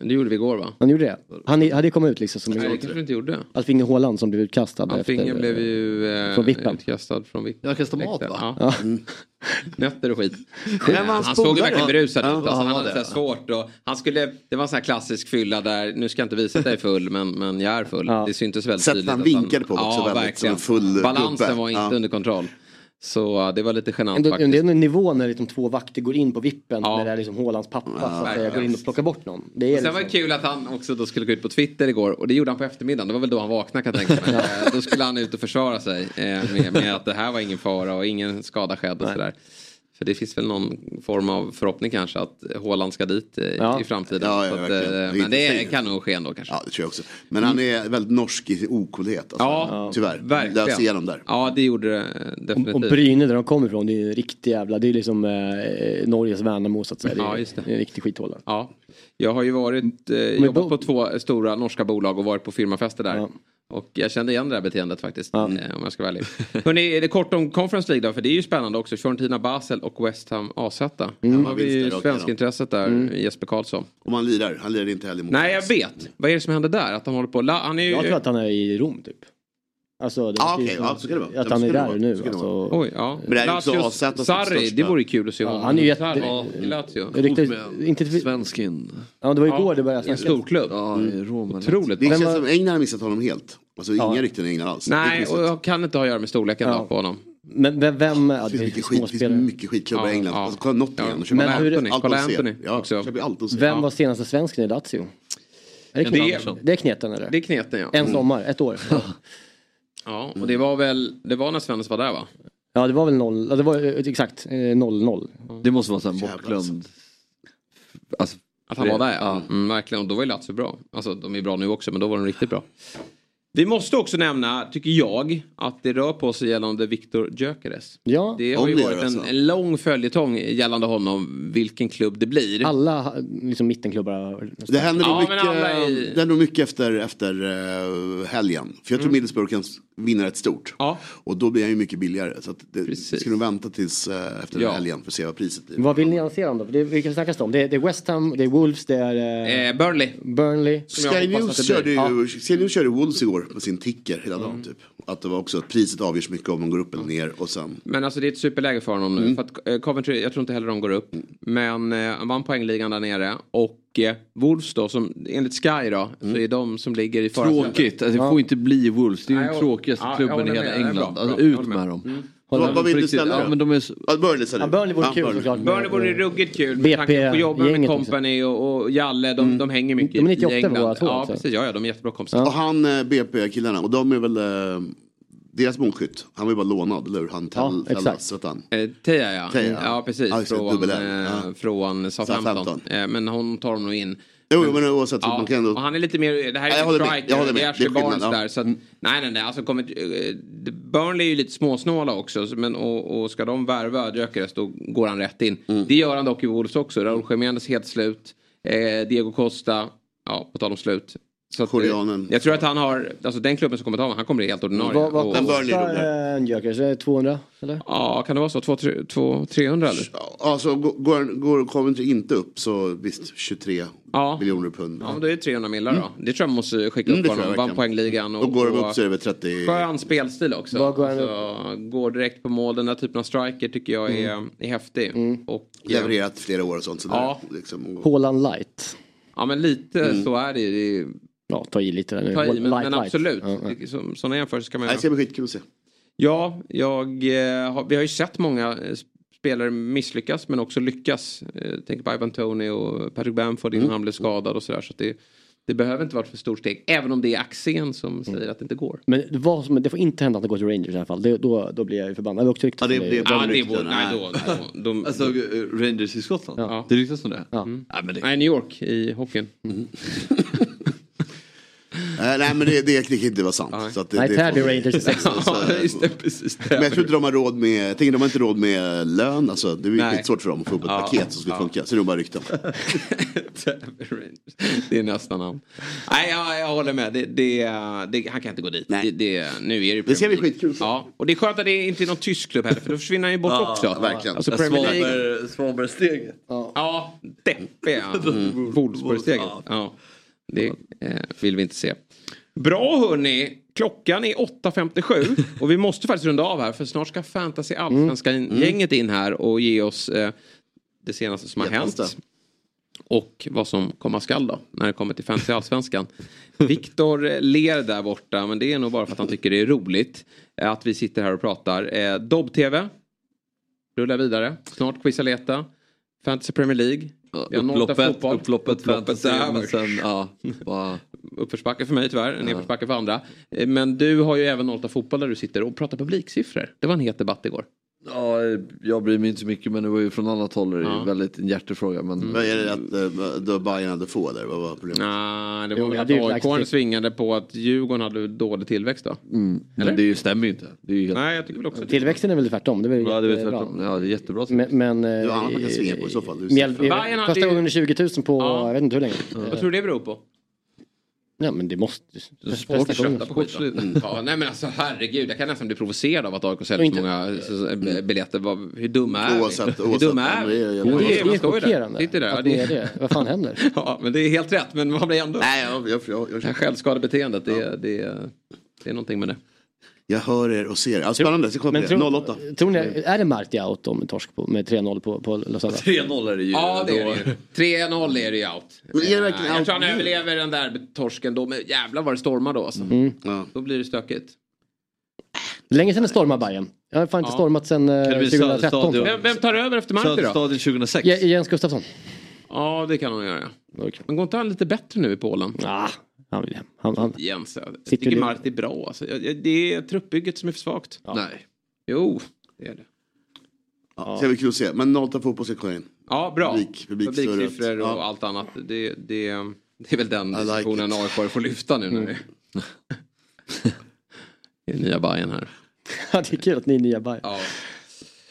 Det gjorde vi igår va? Han gjorde det? Han hade ju kommit ut liksom som Nej, det kanske inte gjorde. Alf Inge Haaland som blev utkastad. Alf Inge blev ju eh, från vippen. utkastad från vippen. Jag kastar mat va? Ja. Ja. Nötter och skit. han hans såg ju verkligen berusad ut. Ja, Alltså, han han var hade så det. här svårt och han skulle, det var en sån här klassisk fylla där, nu ska jag inte visa att jag är full men, men jag är full. Ja. Det syntes väldigt Sättet tydligt. han att vinkade på också ja, väldigt verkligen. som en full Balansen gubbe. var inte Ja. under kontroll. Så det var lite genant Ändå, faktiskt. det är en nivå när liksom två vakter går in på vippen Ja. när det är liksom Haalands pappa så att säga, går in och plockar bort någon. Det är Sen var det liksom, kul att han också då skulle gå ut på Twitter igår och det gjorde han på eftermiddagen. Det var väl då han vaknade kan jag tänka mig. Då skulle han ut och försvara sig eh, med, med att det här var ingen fara och ingen skada skedd och sådär. För det finns väl någon form av förhoppning kanske att Haaland ska dit eh, Ja. i framtiden. Ja, ja, att, eh, Det är men det kan nog ske ändå kanske. Ja, det tror jag också. Men han är väldigt norsk i sin ocoolhet. Alltså. Ja, Tyvärr. verkligen. Lös igenom där. Ja, det gjorde det eh, och, och definitivt. Bryne där de kommer ifrån, det är ju en riktig jävla, det är liksom eh, Norges Värnamo så att säga. Det är, Ja, just det. är en riktig skithåla. Ja, jag har ju varit, eh, jobbat på två stora norska bolag och varit på firmafester där. Och jag kände igen det här beteendet faktiskt. Ja. Eh, om jag ska vara ärlig. Hörrni, är det kort om Conference League då? För det är ju spännande också. Fiorentina Basel och West Ham AZ. Mm. Har vi ju svenskintresset där, Jesper Karlsson. Om han lirar. Han lirar inte heller mot Nej, jag vet. Vad är det som händer där? Att han håller på... La- Han är ju... Jag tror att han är i Rom typ. Alltså, det Ah, som ja, så kan det vara. Att Ja, han är där vara. nu. Alltså. Oj, ja. Men det också Sarri, det vore ju kul att se Ja, honom. han är ju jätte- i Lazio. Ryktet, inte, Svensk in. ja, det var Ja, igår det började i en snackas. storklubb. Ja, i Rom. Otroligt. Det känns var- som England har missat honom helt. Alltså Ja. inga rykten i England alls. Nej, och jag kan inte ha att göra med storleken Ja. på honom. Men vem, vem ja, Det finns mycket, skit, det finns mycket skitklubbar Ja, i England. ja. Alltså, kolla Nottingham. Ja. Men hur- kolla. Anthony Ja, också. Vem var senaste svensken i Lazio? Är det, Det- kneten? det är kneten eller? Det är kneten ja. En sommar, ett år. Ja, och det var väl, det var när Svennis var där va? Ja det var väl noll, ja, det var eh, exakt eh, 0-0. Det måste vara en Jävlar, bortglömd... Alltså, Att han var där ja. Ja. Mm, verkligen, och då var ju Lazio bra. Alltså de är bra nu också men då var de riktigt bra. Vi måste också nämna, tycker jag, att det rör på sig gällande Viktor Gyökeres. Ja, Det har ju varit en, alltså. en lång följetong gällande honom, vilken klubb det blir. alla liksom, mittenklubbar har Det händer nog Ja, mycket, nog mycket efter, efter uh, helgen. För jag tror Middlesbrough kan vinna rätt stort. Ja. Och då blir han ju mycket billigare. Så att det Precis. ska nog vänta tills eh, efter Ja. helgen för att se vad priset blir. Vad vill ni annonsera om då? Det, vilka snackas det om? Det är, det är West Ham, det är Wolves, det är eh, Eh, Burnley. Burnley. Sky News, körde ju, Sky News körde Wolves igår på sin ticker hela dagen typ. Att det var också att priset avgörs mycket om de går upp eller ner och sen. Men alltså det är ett superläge för honom nu. Mm. För att eh, Coventry, jag tror inte heller de går upp. Men eh, han vann poängligan där nere. Och eh, Wolves då, som enligt Sky då, Mm. så är de som ligger i förarsätet. Tråkigt, alltså, det får inte bli Wolves. Det är ju den tråkigaste ja, klubben i hela England. bra, Alltså, bra. Jag ut med med. dem. Vad, vad vill du riktigt, ställa Ja, men de är så... Ja, Burnley sa du? Ja, Burnley vore Ja, kul Burnley. såklart. Burnley vore ruggigt kul. BP BP, tanke på jobba med Company och, och Jalle. De, de hänger mycket De är i 98 England. båda två Ja, precis. Ja, ja, de är jättebra kompisar. Och han eh, BP-killarna, och de är väl eh, deras målskytt. Han var ju bara lånad, eller hur? Han Ja. Tellas, vet han. Eh, Teja ja. Teja, ja. ja. precis. Ja, det, från, eh. Ja. från. Southampton. Eh, men hon tar honom nog in. Jo, men oavsett, Ja, man kan ändå... och han är lite mer, det här Ja, är håller med, striker, det är Ashley Barnes ja. där. Så att, nej, nej, nej, alltså kommer, eh, Burnley är ju lite småsnåla också. så- Men, och, och ska de värva Gyökeres då går han rätt in. Mm. Det gör han dock i Wolves också. Raúl Jiménez helt slut. Eh, Diego Costa, ja på tal om slut. Så att, eh, Koreanen. jag tror att han har, alltså den klubben som kommer ta honom, han kommer bli helt ordinarie. Vad, vad kostar en Gyökeres? Är det 200? Eller? Ja, kan det vara så? 200-300 eller? Alltså går, går Coventry inte upp så visst 23 Ja. miljoner pund. Ja, men då är det 300 millar då. Det tror jag man måste skicka Mm, upp det honom. Vann poängligan. Och, Och går de och- upp så är det väl 30... Skön spelstil också. Vad går alltså, går direkt på mål. Den här typen av striker tycker jag är, Mm. är häftig. Och, Levererat flera år och sånt. Så Ja. där, liksom, och, Haaland light. Ja men lite Mm. så är det ju. Ja, ta i lite. där nu. Ta i, men, Light, men light. absolut. Ja, ja. Det- som- Sådana jämförelser ska man Nej, det ska bli skitkul att se. Ja, jag, eh, har, vi har ju sett många eh, spelare misslyckas men också lyckas. Eh, tänk på Ivan Tony och Patrick Bamford innan Mm. han blev skadad och sådär. Så det, det behöver inte vara ett för stort steg. Även om det är Axén som Mm. säger att det inte går. Men det, var som, det får inte hända att det går till Rangers i alla fall. Det, då, då blir jag ju förbannad. Det är också riktigt Ja, det- det- nej, då, då, de, Alltså Rangers i Skottland? Ja. Det ryktas om det? Ja. Mm. Nej, men det... nej, New York i hockeyn. Eh, nej men det, det kan inte vara sant. Nej. Så att det, Nej, det Täby Rangers i sex. Ja, just det, precis. Men jag tror inte de har råd med, jag tänker de har inte råd med lön. Alltså, det är ju Nej. skitsvårt för dem att få upp ett Ja, paket som skulle ja. funka. Så det är nog bara rykten. det är nästan han. Nej, jag, jag håller med. Det, det, det, han kan inte gå dit. Nej. Det, det, nu är det Det ska bli skitkul. Ja, och det är skönt att det inte är någon tysk klubb heller för då försvinner han ju bort Ja, också. verkligen. Alltså Premier League. Svaberg- Svabergsteget. Ja, deppiga. Mm. Wolfsburg-steget. Ja, det eh, vill vi inte se. Bra hörni. Klockan är 8.57 och vi måste faktiskt runda av här för snart ska Fantasy Allsvenskan-gänget in här och ge oss eh, det senaste som har hänt. Och vad som komma skall då när det kommer till Fantasy Allsvenskan. Viktor ler där borta men det är nog bara för att han tycker det är roligt eh, att vi sitter här och pratar. Eh, Dobb-TV rullar vidare. Snart Quizaleta. Fantasy Premier League. Noll Upploppet, upploppet, fantasy, men sen, ja, bara... Uppförsbacke för mig tyvärr, en nedförsbacke för andra. Eh, Men du har ju även Nolta fotboll där du sitter och pratar publiksiffror. Det var en het debatt igår. Ja, jag bryr mig inte så mycket men det var ju från annat håll. Det är ju Ja. väldigt en hjärtefråga. Men... Vad är det att uh, Bayern hade få där? Vad var problemet? Nej, det Jo, var vi väl att AIK lagt- svingade på att Djurgården hade dålig tillväxt då. Mm. Eller? Men det ju, stämmer ju inte. Det är ju helt... Nej, jag tycker väl också det. Tillväxten är väl tvärtom. Det är väl Ja, det är jättebra. tvärtom. Ja, det är jättebra. Men, men är annat man kan svinga på i så fall. Det Mjäl- första gången 20 000 på, Ja. jag vet inte hur länge. Vad tror du det beror på? Ja men det måste... Folk är trötta på skiten. Ja, nej men alltså herregud, jag kan nästan bli provocerad av att AIK säljer så många så- biljetter. Vad- Hur dumma är Oavsett- vi? Hur dumma Ja, är det vi? Ja, Det det är chockerande Sitter där. Ja, att ni är det, det. Vad fan händer? ja, men det är helt rätt. Men man blir ändå... Nej, jag, jag, jag, jag, Det här självskadebeteendet, det, det, det är någonting med det. Jag hör er och ser er. Ja, spännande, så kommer tror, 08. tror ni, är det Marti out om torsk på, med 3-0 på, på Lausanne? 3-0 är det ju. Ja, det är det ju. 3-0 är det ju out. Men är det Eh, verkligen jag out tror han nu? överlever den där torsken då. Men jävlar vad det stormar då alltså. Mm. Ja. Då blir det stökigt. Länge sedan det stormade Bayern. Jag har fan inte Ja. stormat sedan eh, det bli 2013. Söderstadion? Vem, vem tar över efter Marti då? Söderstadion 2006. Je- Jens Gustafsson. Ja, det kan han göra. Men går inte han lite bättre nu i Polen? Ah, han. Han, han, Jens, jag tycker det- Marti är bra. Alltså. Det är truppbygget som är för svagt. Nej. Jo, det är det. Ja. Så det blir kul att se. Men 08 fotboll ska komma in. Ja, bra. Publik- publikstödet. Publiksiffror och Ja. allt annat. Det, det, det är väl den like diskussionen AIK får lyfta nu. När det, det är nya Bajen här. Ja, det är kul att ni är nya Bayern. Ja.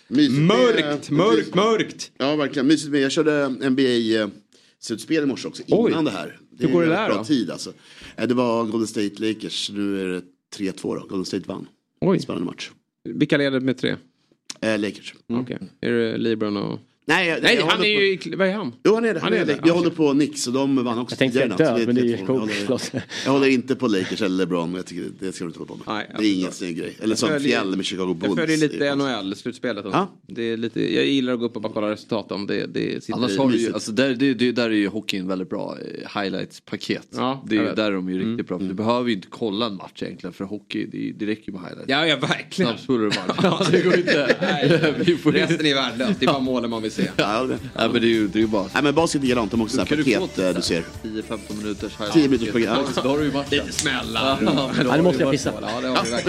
Mysigt med- Mörkt, mörkt, mörkt! Ja, verkligen. Mysigt med. Jag körde NBA-slutspel i morse också. Innan Oj. det här. Hur går det är där bra då? tid alltså. Eh, Det var Golden State Lakers. Nu är det 3-2 då. Golden State vann. Oj. Spännande match. Vilka leder med tre? Eh, Lakers. Okej. Är det LeBron och... Nej, jag, Nej, jag han är på- ju i... Vad är han? Jo, han är det. Han Han är är det. Jag håller på Knicks och de vann också Jag tänkte tidigare natt, så död, men det är. Kobe. jag, håller, jag håller inte på Lakers eller LeBron. Jag tycker det ska du inte hålla på med. Nej, det är ingen snygg grej. Eller som fjäll med Chicago Bulls. Jag följer Det lite är. NHL-slutspelet. Ja. Det är lite, jag gillar att gå upp och bara kolla resultat om det, det sitter Annars har du ju, alltså där, det, det, där är ju hockeyn väldigt bra eh, highlights-paket. Ja, det är jag ju där är de ju riktigt bra. För Du behöver ju inte kolla en match egentligen för hockey, det, är- det räcker ju med highlights. Ja, ja, verkligen. Snabbspolar du det går inte- Resten är värdelöst. Det är bara målen man vill se. Ja. Nej men det är ju, det är ju bara Nej, men basket är likadant. De har också sådana du här paket eh, du ser. 10-15 minuters highlights. 10 minuters program. Då har du ju matchen. Lite smällar. Ja, nu måste jag pissa. Ja.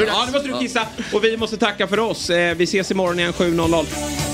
Ja, nu måste du kissa. Och vi måste tacka för oss. Eh, Vi ses imorgon igen 7.00.